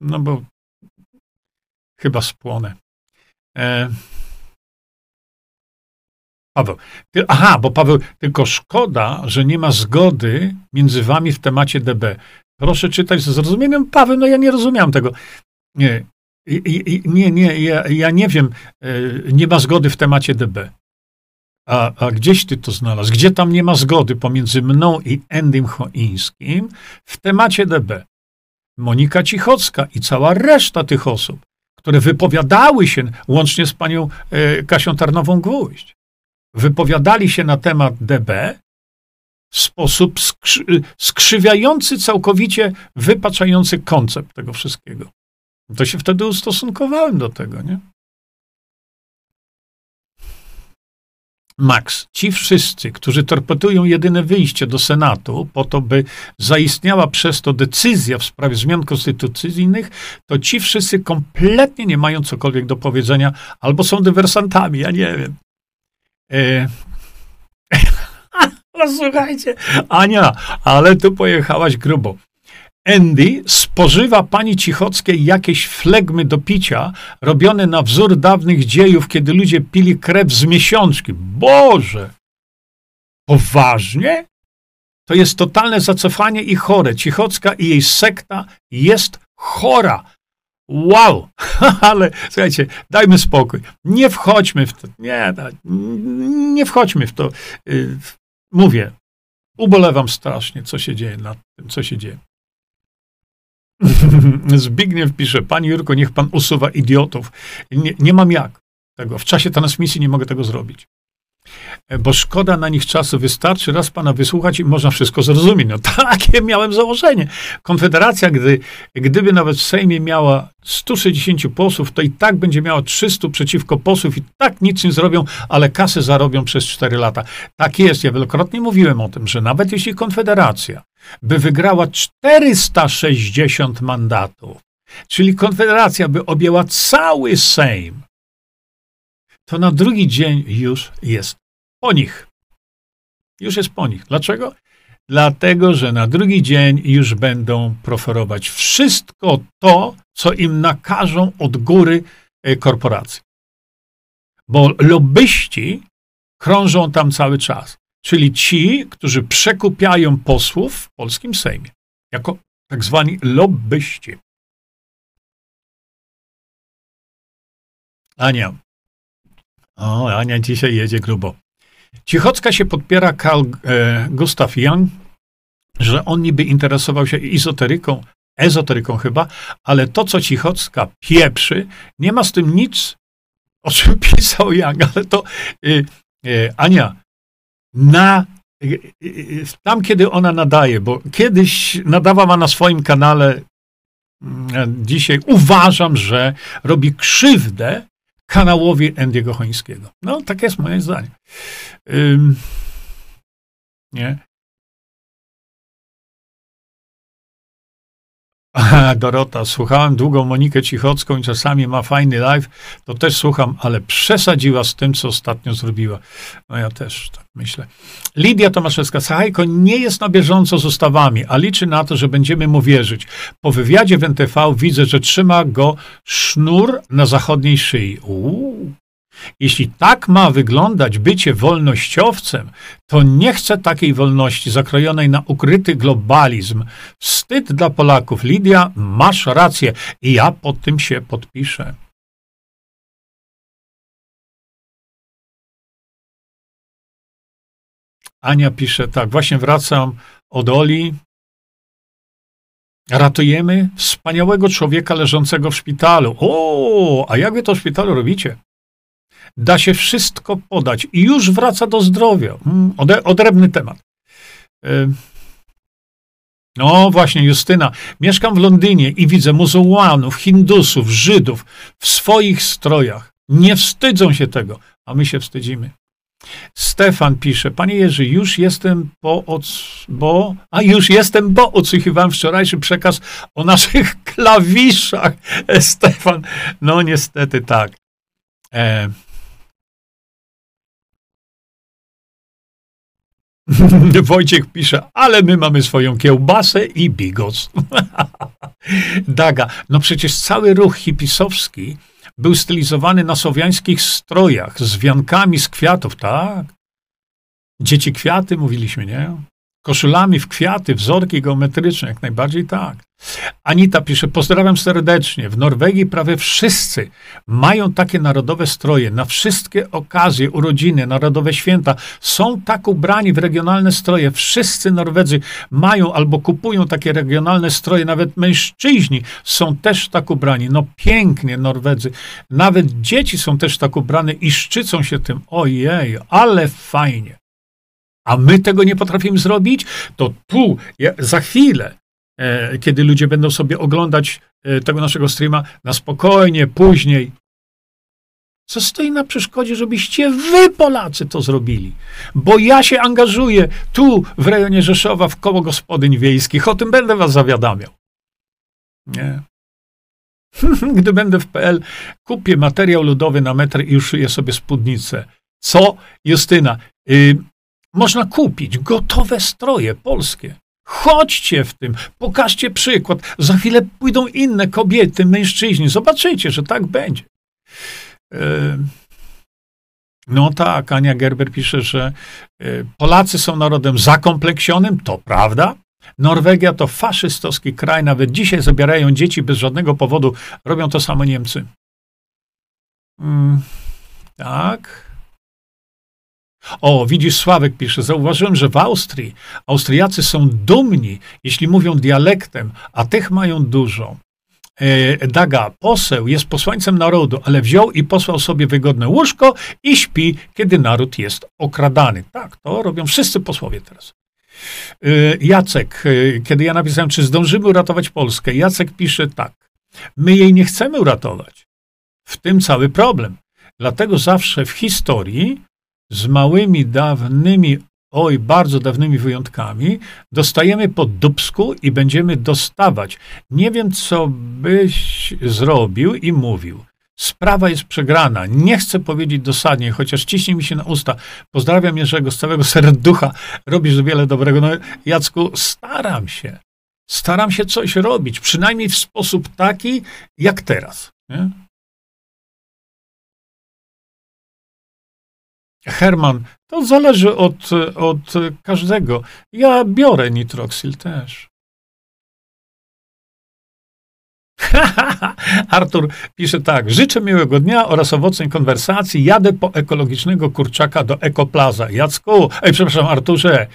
no bo Chyba spłonę. E... Paweł. Ty, aha, bo Paweł, tylko szkoda, że nie ma zgody między wami w temacie DB. Proszę czytać ze zrozumieniem. Paweł, no ja nie rozumiałem tego. Nie. Nie, nie, ja, ja nie wiem, nie ma zgody w temacie DB. A, a gdzieś ty to znalazł? Gdzie tam nie ma zgody pomiędzy mną i Endym Choińskim w temacie DB? Monika Cichocka i cała reszta tych osób, które wypowiadały się, łącznie z panią e, Kasią Tarnową-Gwóźdź, wypowiadali się na temat DB w sposób skrzy skrzywiający, całkowicie wypaczający koncept tego wszystkiego. To się wtedy ustosunkowałem do tego, nie? Max, ci wszyscy, którzy torpedują jedyne wyjście do Senatu po to, by zaistniała przez to decyzja w sprawie zmian konstytucyjnych, to ci wszyscy kompletnie nie mają cokolwiek do powiedzenia albo są dywersantami, ja nie wiem. E... no słuchajcie, Ania, ale tu pojechałaś grubo. Andy spożywa pani Cichockiej jakieś flegmy do picia, robione na wzór dawnych dziejów, kiedy ludzie pili krew z miesiączki. Boże! Poważnie? To jest totalne zacofanie i chore. Cichocka i jej sekta jest chora. Wow! Ale słuchajcie, dajmy spokój. Nie wchodźmy w to. Nie, nie wchodźmy w to. Y, mówię, ubolewam strasznie, co się dzieje nad tym, co się dzieje. Zbigniew pisze, Panie Jurko, niech Pan usuwa idiotów. Nie, nie mam jak tego. W czasie transmisji nie mogę tego zrobić. E, bo szkoda na nich czasu, wystarczy raz pana wysłuchać i można wszystko zrozumieć. No takie miałem założenie. Konfederacja, gdy, gdyby nawet w Sejmie miała 160 posłów, to i tak będzie miała 300 przeciwko posłów i tak nic nie zrobią, ale kasy zarobią przez 4 lata. Tak jest. Ja wielokrotnie mówiłem o tym, że nawet jeśli Konfederacja by wygrała 460 mandatów, czyli Konfederacja by objęła cały Sejm, to na drugi dzień już jest po nich. Już jest po nich. Dlaczego? Dlatego, że na drugi dzień już będą proferować wszystko to, co im nakażą od góry e, korporacji. Bo lobbyści krążą tam cały czas. Czyli ci, którzy przekupiają posłów w polskim Sejmie. Jako tak zwani lobbyści. Ania, o, Ania dzisiaj jedzie grubo. Cichocka się podpiera Carl e, Gustav Jung, że on niby interesował się ezoteryką, ezoteryką chyba, ale to, co Cichocka pieprzy, nie ma z tym nic, o czym pisał Jung, ale to y, y, Ania, na y, tam, kiedy ona nadaje, bo kiedyś nadawała na swoim kanale, mm, dzisiaj uważam, że robi krzywdę kanałowi Endiego Chońskiego. No, tak jest moje zdanie. Ym, nie? Dorota, słuchałem długo Monikę Cichocką i czasami ma fajny live, to też słucham, ale przesadziła z tym, co ostatnio zrobiła. No ja też tak myślę. Lidia Tomaszewska, Sachajko nie jest na bieżąco z ustawami, a liczy na to, że będziemy mu wierzyć. Po wywiadzie w NTV widzę, że trzyma go sznur na zachodniej szyi. Uuu. Jeśli tak ma wyglądać bycie wolnościowcem, to nie chcę takiej wolności zakrojonej na ukryty globalizm. Wstyd dla Polaków. Lidia, masz rację i ja pod tym się podpiszę. Ania pisze tak, właśnie wracam od Oli. Ratujemy wspaniałego człowieka leżącego w szpitalu. O, a jak wy to w szpitalu robicie? Da się wszystko podać i już wraca do zdrowia. Hmm, ode, odrębny temat. No właśnie, Justyna. Mieszkam w Londynie i widzę muzułmanów, hindusów, Żydów w swoich strojach. Nie wstydzą się tego, a my się wstydzimy. Stefan pisze, panie Jerzy, już jestem po, bo, a już jestem, bo odsłuchiwałem wczorajszy przekaz o naszych klawiszach. Stefan, no niestety tak. E, Wojciech pisze, ale my mamy swoją kiełbasę i bigos. Daga, no przecież cały ruch hipisowski był stylizowany na słowiańskich strojach, z wiankami z kwiatów, tak? Dzieci kwiaty, mówiliśmy, nie? Koszulami w kwiaty, wzorki geometryczne, jak najbardziej tak. Anita pisze, pozdrawiam serdecznie. W Norwegii prawie wszyscy mają takie narodowe stroje. Na wszystkie okazje, urodziny, narodowe święta są tak ubrani w regionalne stroje. Wszyscy Norwedzy mają albo kupują takie regionalne stroje. Nawet mężczyźni są też tak ubrani. No pięknie Norwedzy. Nawet dzieci są też tak ubrane i szczycą się tym. Ojej, ale fajnie. A my tego nie potrafimy zrobić, to tu, za chwilę, E, kiedy ludzie będą sobie oglądać e, tego naszego streama na spokojnie, później. Co stoi na przeszkodzie, żebyście wy, Polacy, to zrobili? Bo ja się angażuję tu, w rejonie Rzeszowa, w koło gospodyń wiejskich. O tym będę was zawiadamiał. Nie. Gdy będę w PL, kupię materiał ludowy na metr i już szyję sobie spódnicę. Co, Justyna? Y, można kupić gotowe stroje polskie. Chodźcie w tym, pokażcie przykład. Za chwilę pójdą inne kobiety, mężczyźni. Zobaczycie, że tak będzie. No tak, Ania Gerber pisze, że e, Polacy są narodem zakompleksionym, to prawda. Norwegia to faszystowski kraj, nawet dzisiaj zabierają dzieci bez żadnego powodu, robią to samo Niemcy. Mm, tak. O, widzisz, Sławek pisze, zauważyłem, że w Austrii Austriacy są dumni, jeśli mówią dialektem, a tych mają dużo. E, Daga, poseł jest posłańcem narodu, ale wziął i posłał sobie wygodne łóżko i śpi, kiedy naród jest okradany. Tak, to robią wszyscy posłowie teraz. E, Jacek, e, kiedy ja napisałem, czy zdążymy uratować Polskę, Jacek pisze tak. My jej nie chcemy uratować. W tym cały problem. Dlatego zawsze w historii z małymi, dawnymi, oj, bardzo dawnymi wyjątkami, dostajemy po dubsku i będziemy dostawać. Nie wiem, co byś zrobił i mówił. Sprawa jest przegrana. Nie chcę powiedzieć dosadnie, chociaż ciśnie mi się na usta. Pozdrawiam Jerzego z całego serducha. Robisz wiele dobrego. No, Jacku, staram się. Staram się coś robić, przynajmniej w sposób taki, jak teraz. Nie? Herman, to zależy od, od każdego. Ja biorę nitroksyl też. Artur pisze tak. Życzę miłego dnia oraz owocnej konwersacji. Jadę po ekologicznego kurczaka do Ekoplaza. Jacku, ej, przepraszam, Arturze.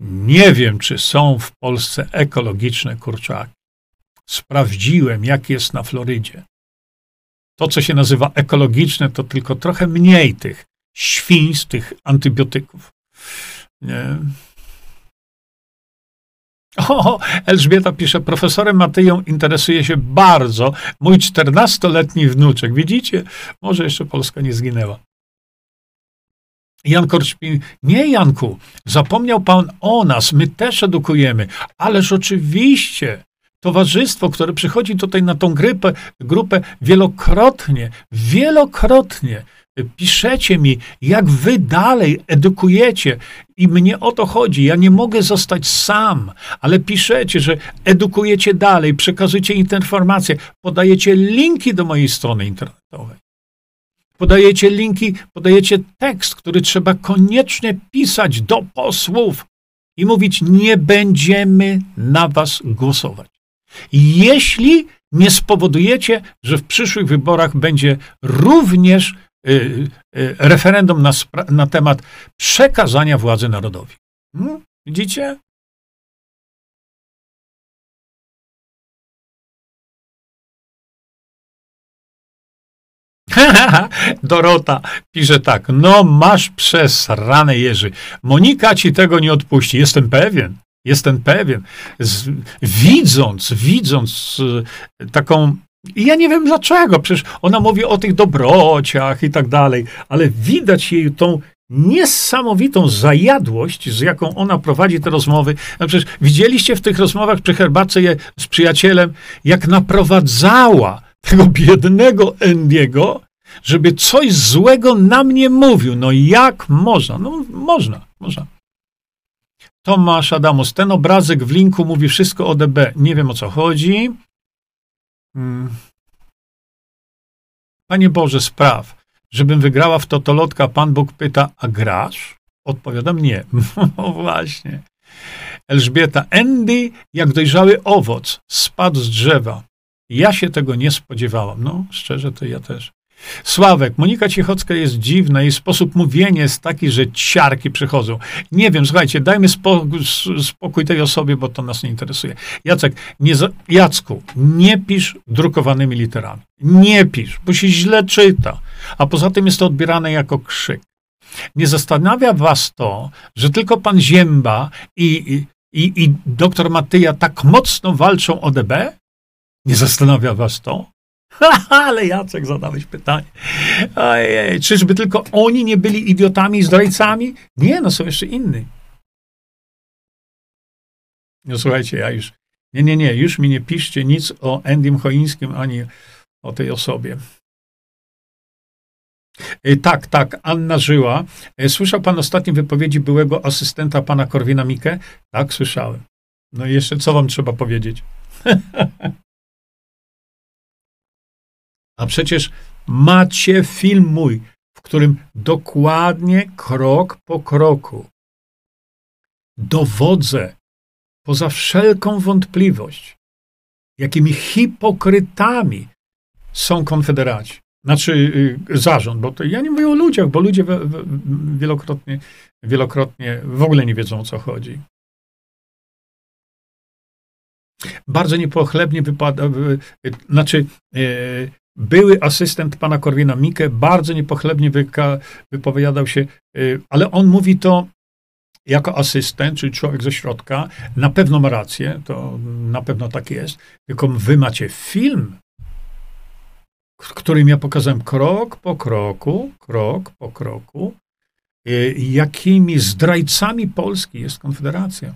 Nie wiem, czy są w Polsce ekologiczne kurczaki. Sprawdziłem, jak jest na Florydzie. To, co się nazywa ekologiczne, to tylko trochę mniej tych świń z tych antybiotyków. Nie. O, Elżbieta pisze, profesorem Matyją interesuje się bardzo mój czternastoletni wnuczek. Widzicie? Może jeszcze Polska nie zginęła. Jan Korczpin, nie Janku, zapomniał pan o nas, my też edukujemy, ależ oczywiście, towarzystwo, które przychodzi tutaj na tą grypę, grupę wielokrotnie, wielokrotnie piszecie mi, jak wy dalej edukujecie. I mnie o to chodzi. Ja nie mogę zostać sam, ale piszecie, że edukujecie dalej, przekazujecie informacje, podajecie linki do mojej strony internetowej. Podajecie linki, podajecie tekst, który trzeba koniecznie pisać do posłów i mówić: Nie będziemy na was głosować. Jeśli nie spowodujecie, że w przyszłych wyborach będzie również referendum na, na temat przekazania władzy narodowi. Hmm? Widzicie? Dorota pisze tak. No masz przez rane Jerzy. Monika ci tego nie odpuści. Jestem pewien. Jestem pewien. Z, widząc, widząc y, taką i ja nie wiem dlaczego, przecież ona mówi o tych dobrociach i tak dalej, ale widać jej tą niesamowitą zajadłość, z jaką ona prowadzi te rozmowy. No przecież widzieliście w tych rozmowach przy herbacie z przyjacielem, jak naprowadzała tego biednego Endiego, żeby coś złego na mnie mówił. No jak można? No można, można. Tomasz Adamus, ten obrazek w linku mówi wszystko o DB. Nie wiem o co chodzi. Hmm. Panie Boże, spraw, żebym wygrała w totolotka. Pan Bóg pyta, a grasz? Odpowiadam nie. No właśnie. Elżbieta, Andy jak dojrzały owoc spadł z drzewa. Ja się tego nie spodziewałam. No, szczerze, to ja też. Sławek, Monika Ciechocka jest dziwna, jej sposób mówienia jest taki, że ciarki przychodzą. Nie wiem, słuchajcie, dajmy spokój, tej osobie, bo to nas nie interesuje. Jacek, nie Jacku, nie pisz drukowanymi literami. Nie pisz, bo się źle czyta. A poza tym jest to odbierane jako krzyk. Nie zastanawia was to, że tylko pan Zięba i, i, i doktor Matyja tak mocno walczą o DB? Nie zastanawia was to? Ale Jacek, zadałeś pytanie. Ojej, czyżby tylko oni nie byli idiotami i zdrajcami? Nie, no są jeszcze inni. No słuchajcie, ja już, nie, nie, nie, już mi nie piszcie nic o Endym Choińskim, ani o tej osobie. E, tak, tak, Anna Żyła. E, słyszał pan ostatnie wypowiedzi byłego asystenta pana Korwina Mikke? Tak, słyszałem. No i jeszcze co wam trzeba powiedzieć? A przecież macie film mój, w którym dokładnie krok po kroku dowodzę poza wszelką wątpliwość, jakimi hipokrytami są konfederaci. Znaczy y, zarząd, bo to ja nie mówię o ludziach, bo ludzie wielokrotnie, wielokrotnie w ogóle nie wiedzą o co chodzi. Bardzo niepochlebnie wypada, znaczy y, były asystent pana Korwina Mikke bardzo niepochlebnie wypowiadał się, y, ale on mówi to jako asystent, czyli człowiek ze środka, na pewno ma rację, to na pewno tak jest, tylko wy macie film, którym ja pokazałem krok po kroku, krok po kroku, y, jakimi zdrajcami Polski jest Konfederacja.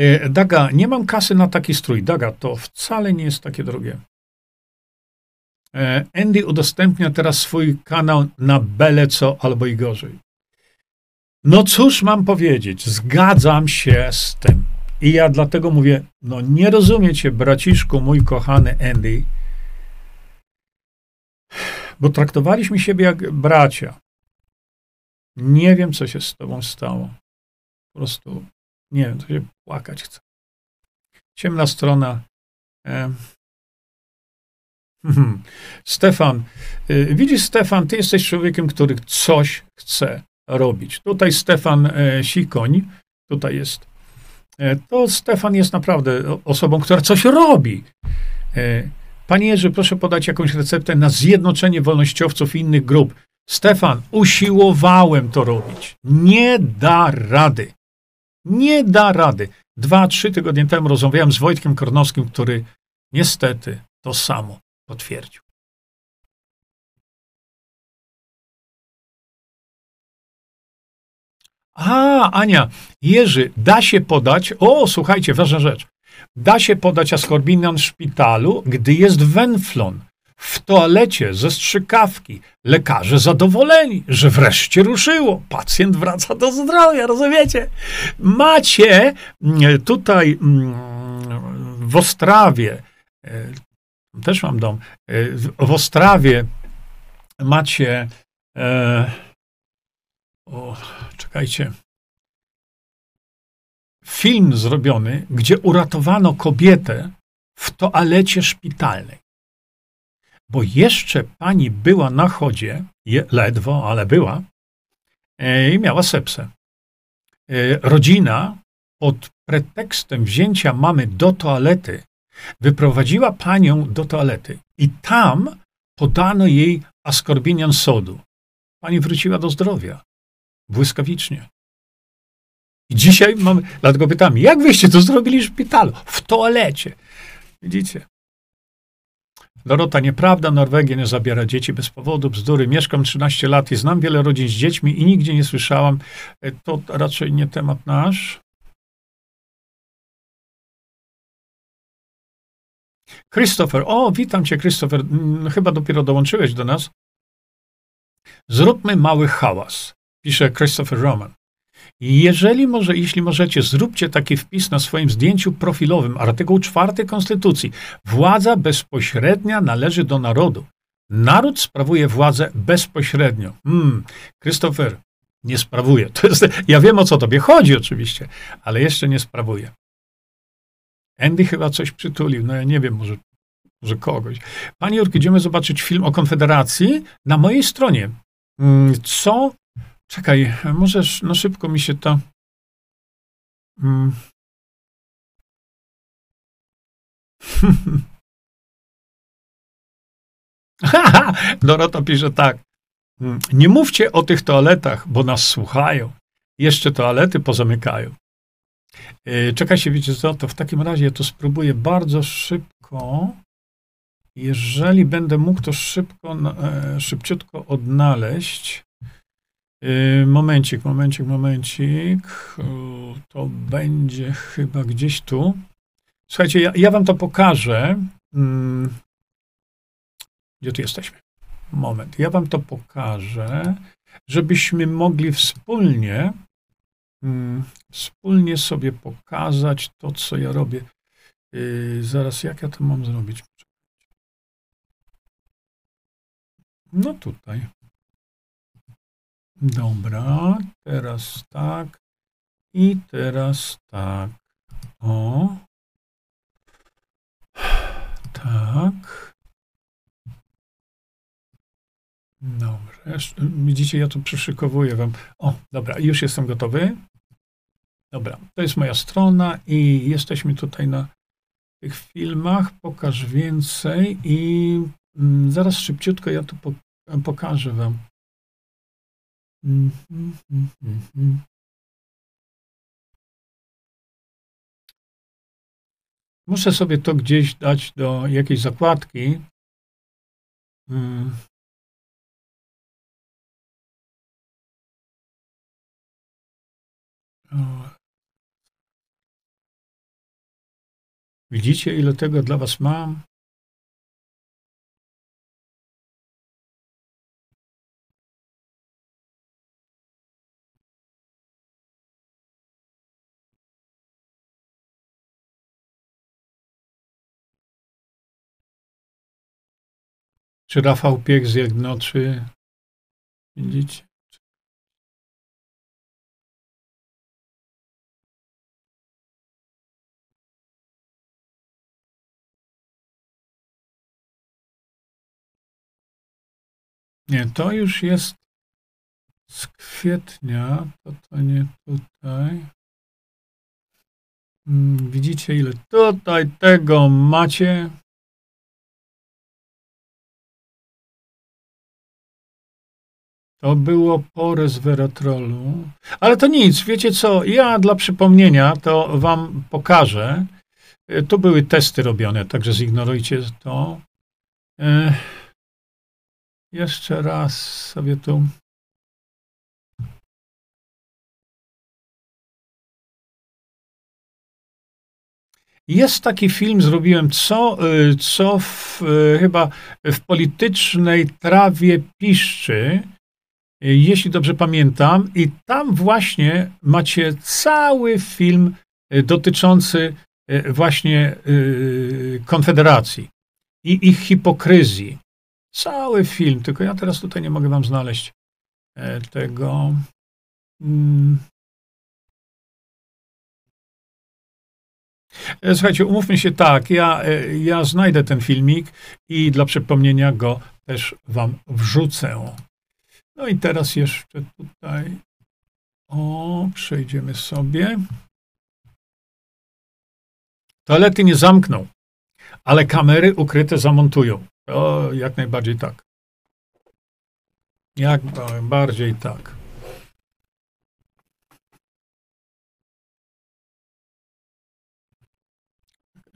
Y, Daga, nie mam kasy na taki strój. Daga, to wcale nie jest takie drogie. E, Andy udostępnia teraz swój kanał na bele co albo i gorzej. No cóż mam powiedzieć, zgadzam się z tym. I ja dlatego mówię, no nie rozumiecie, braciszku, mój kochany Andy, bo traktowaliśmy siebie jak bracia. Nie wiem, co się z tobą stało. Po prostu, nie wiem, to się płakać chce. Ciemna strona. E, Mhm. Stefan, y, widzisz, Stefan, ty jesteś człowiekiem, który coś chce robić. Tutaj Stefan e, Sikoń, tutaj jest. E, to Stefan jest naprawdę osobą, która coś robi. E, panie Jerzy, proszę podać jakąś receptę na zjednoczenie wolnościowców i innych grup. Stefan, usiłowałem to robić. Nie da rady. Nie da rady. Dwa, trzy tygodnie temu rozmawiałem z Wojtkiem Kornowskim, który niestety to samo potwierdził. A, Ania, Jerzy, da się podać, o, słuchajcie, ważna rzecz, da się podać askorbinant w szpitalu, gdy jest wenflon, w toalecie ze strzykawki. Lekarze zadowoleni, że wreszcie ruszyło. Pacjent wraca do zdrowia, rozumiecie? Macie mm, tutaj mm, w Ostrawie e, też mam dom. E, w Ostrawie macie. E, o, czekajcie. Film zrobiony, gdzie uratowano kobietę w toalecie szpitalnej. Bo jeszcze pani była na chodzie, je, ledwo, ale była, e, i miała sepsę. E, rodzina pod pretekstem wzięcia mamy do toalety Wyprowadziła panią do toalety i tam podano jej askorbinian sodu. Pani wróciła do zdrowia. Błyskawicznie. I dzisiaj mamy, dlatego pytam, jak wyście to zrobili w szpitalu? W toalecie. Widzicie? Dorota, nieprawda, Norwegia nie zabiera dzieci bez powodu, bzdury. Mieszkam 13 lat i znam wiele rodzin z dziećmi i nigdzie nie słyszałam. E, to raczej nie temat nasz. Christopher, o, witam cię, Christopher. Mm, chyba dopiero dołączyłeś do nas. Zróbmy mały hałas, pisze Christopher Roman. Jeżeli może, jeśli możecie, zróbcie taki wpis na swoim zdjęciu profilowym, artykuł 4 Konstytucji. Władza bezpośrednia należy do narodu. Naród sprawuje władzę bezpośrednio. Hmm, Christopher, Nie sprawuję. To jest, ja wiem, o co tobie chodzi oczywiście, ale jeszcze nie sprawuję. Andy chyba coś przytulił, no ja nie wiem, może, może kogoś. Panie Jurki, idziemy zobaczyć film o Konfederacji na mojej stronie. Mm, co? Czekaj, możesz, no szybko mi się to... Hmm. Dorota pisze tak. Mm, nie mówcie o tych toaletach, bo nas słuchają. Jeszcze toalety pozamykają. E, czekaj się, wiecie co, to w takim razie ja to spróbuję bardzo szybko. Jeżeli będę mógł to szybko, e, szybciutko odnaleźć. E, momencik, momencik, momencik. To będzie chyba gdzieś tu. Słuchajcie, ja, ja wam to pokażę. Mm. Gdzie tu jesteśmy? Moment. Ja wam to pokażę, żebyśmy mogli wspólnie wspólnie sobie pokazać to, co ja robię. Yy, zaraz, jak ja to mam zrobić? No tutaj. Dobra, teraz tak. I teraz tak. O. Tak. Dobrze. Widzicie, ja tu przyszykowuję wam. O, dobra, już jestem gotowy. Dobra, to jest moja strona i jesteśmy tutaj na tych filmach. Pokaż więcej i mm, zaraz szybciutko ja tu pokażę wam. Mm, mm, Muszę sobie to gdzieś dać do jakiejś zakładki. Widzicie, ile tego dla was mam? Czy Rafał Piech z Jagnoczy? Widzicie? Nie, to już jest z kwietnia, to to nie tutaj. Mm, widzicie, ile tutaj tego macie? To było po resveratrolu. Ale to nic, wiecie co, ja dla przypomnienia to wam pokażę. E, tu były testy robione, także zignorujcie to. Ech. Jeszcze raz sobie tu. Jest taki film, zrobiłem co, y, co w, y, chyba w politycznej trawie piszczy, y, jeśli dobrze pamiętam, i tam właśnie macie cały film dotyczący właśnie Konfederacji i ich hipokryzji. Cały film, tylko ja teraz tutaj nie mogę wam znaleźć e, tego. Mm. E, słuchajcie, umówmy się tak, ja, e, ja znajdę ten filmik i dla przypomnienia go też wam wrzucę. No i teraz jeszcze tutaj, o, przejdziemy sobie. Toalety nie zamkną, ale kamery ukryte zamontują. O, jak najbardziej tak. Jak bardziej tak.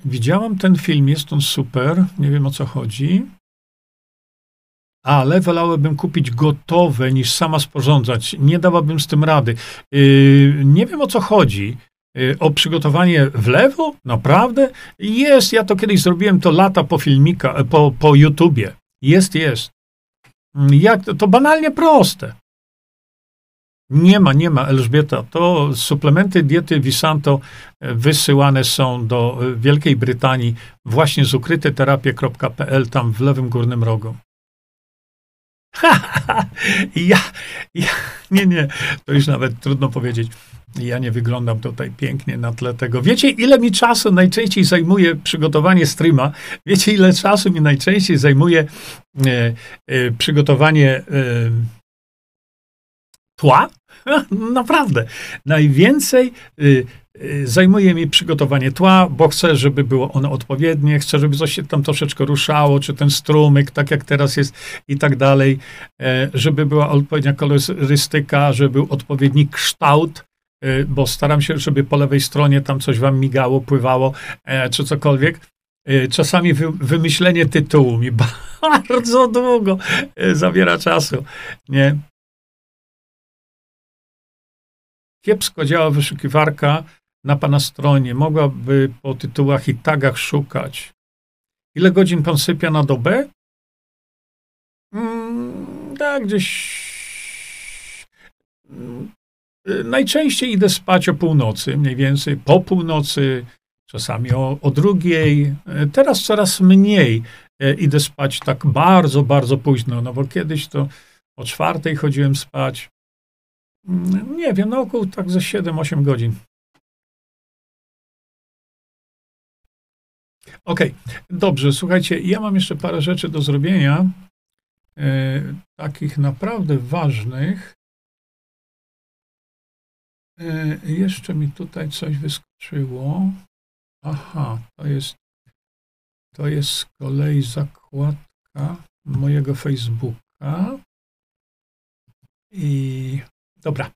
Widziałam ten film, jest on super, nie wiem o co chodzi, ale wolałabym kupić gotowe niż sama sporządzać. Nie dałabym z tym rady. Yy, nie wiem o co chodzi. Yy, o przygotowanie wlewu? Naprawdę? Jest, ja to kiedyś zrobiłem to lata po filmika, po, po YouTubie. Jest, jest. Jak, to banalnie proste. Nie ma, nie ma, Elżbieta. To suplementy diety Visanto e, wysyłane są do e, Wielkiej Brytanii właśnie z ukryteterapie.pl tam w lewym górnym rogu. ja, ja, nie, nie, to już nawet trudno powiedzieć. Ja nie wyglądam tutaj pięknie na tle tego. Wiecie, ile mi czasu najczęściej zajmuje przygotowanie streama? Wiecie, ile czasu mi najczęściej zajmuje e, e, przygotowanie e, tła? Naprawdę. Najwięcej y, y, zajmuje mi przygotowanie tła, bo chcę, żeby było ono odpowiednie, chcę, żeby coś się tam troszeczkę ruszało, czy ten strumyk, tak jak teraz jest i tak dalej, e, żeby była odpowiednia kolorystyka, żeby był odpowiedni kształt, e, bo staram się, żeby po lewej stronie tam coś wam migało, pływało, e, czy cokolwiek. Czasami wymyślenie tytułu mi bardzo długo zabiera czasu. Nie? Kiepsko działa wyszukiwarka na pana stronie. Mogłaby po tytułach i tagach szukać. Ile godzin pan sypia na dobę? Mm, tak, gdzieś. Mm, najczęściej idę spać o północy, mniej więcej po północy, czasami o, o drugiej. Teraz coraz mniej e, idę spać tak bardzo, bardzo późno, no bo kiedyś to o czwartej chodziłem spać. Nie wiem, na około tak ze 7-8 godzin. Okej, okay. dobrze, słuchajcie, ja mam jeszcze parę rzeczy do zrobienia, e, takich naprawdę ważnych. E, jeszcze mi tutaj coś wyskoczyło. Aha, to jest, to jest z kolei zakładka mojego Facebooka. I Dobra,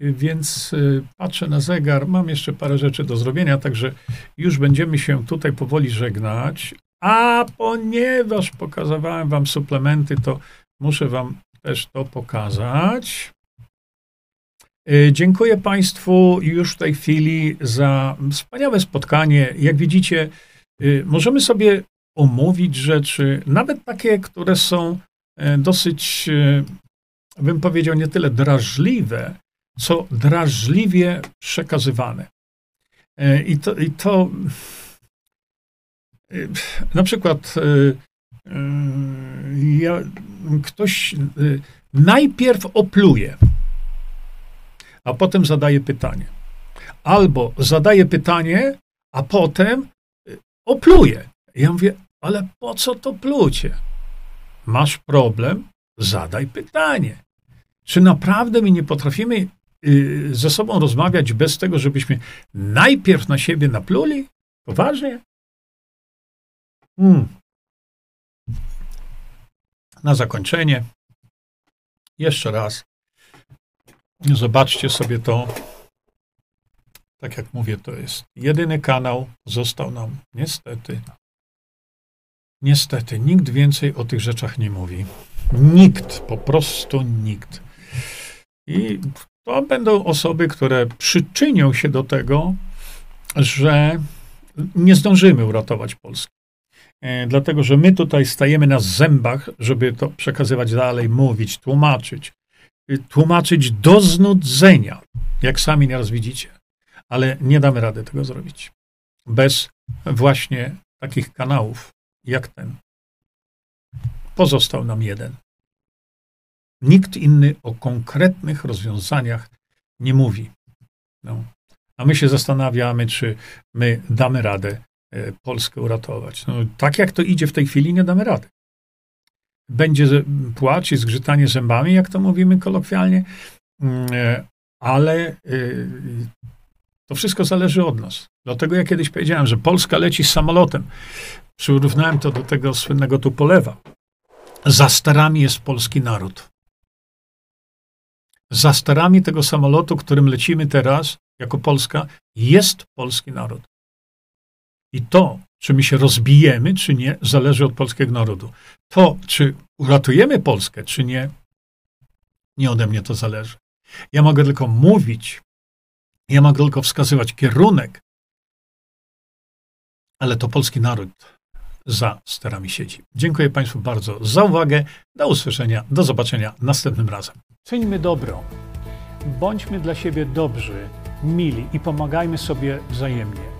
więc y, patrzę na zegar. Mam jeszcze parę rzeczy do zrobienia, także już będziemy się tutaj powoli żegnać. A ponieważ pokazywałem Wam suplementy, to muszę Wam też to pokazać. Y, dziękuję Państwu już w tej chwili za wspaniałe spotkanie. Jak widzicie, y, możemy sobie omówić rzeczy, nawet takie, które są dosyć bym powiedział, nie tyle drażliwe, co drażliwie przekazywane. E, I to, i to e, na przykład e, ja, ktoś najpierw opluje, a potem zadaje pytanie. Albo zadaje pytanie, a potem opluje. Ja mówię, ale po co to plucie? Masz problem? Zadaj pytanie. Czy naprawdę my nie potrafimy y, ze sobą rozmawiać bez tego, żebyśmy najpierw na siebie napluli? Poważnie? Hmm. Na zakończenie, jeszcze raz, zobaczcie sobie to. Tak jak mówię, to jest jedyny kanał, został nam niestety. Niestety, nikt więcej o tych rzeczach nie mówi. Nikt, po prostu nikt. I to będą osoby, które przyczynią się do tego, że nie zdążymy uratować Polski. E, dlatego, że my tutaj stajemy na zębach, żeby to przekazywać dalej, mówić, tłumaczyć. E, tłumaczyć do znudzenia, jak sami nieraz widzicie. Ale nie damy rady tego zrobić. Bez właśnie takich kanałów jak ten. Pozostał nam jeden. Nikt inny o konkretnych rozwiązaniach nie mówi. No. A my się zastanawiamy, czy my damy radę e, Polskę uratować. No, tak jak to idzie w tej chwili, nie damy rady. Będzie płacz i zgrzytanie zębami, jak to mówimy kolokwialnie, mm, e, ale e, to wszystko zależy od nas. Dlatego ja kiedyś powiedziałem, że Polska leci samolotem. Przyrównałem to do tego słynnego Tupolewa. Za sterami jest polski naród za sterami tego samolotu, którym lecimy teraz, jako Polska, jest polski naród. I to, czy my się rozbijemy, czy nie, zależy od polskiego narodu. To, czy uratujemy Polskę, czy nie, nie ode mnie to zależy. Ja mogę tylko mówić, ja mogę tylko wskazywać kierunek, ale to polski naród za sterami sieci. Dziękuję Państwu bardzo za uwagę. Do usłyszenia, do zobaczenia następnym razem. Czyńmy dobro. Bądźmy dla siebie dobrzy, mili i pomagajmy sobie wzajemnie.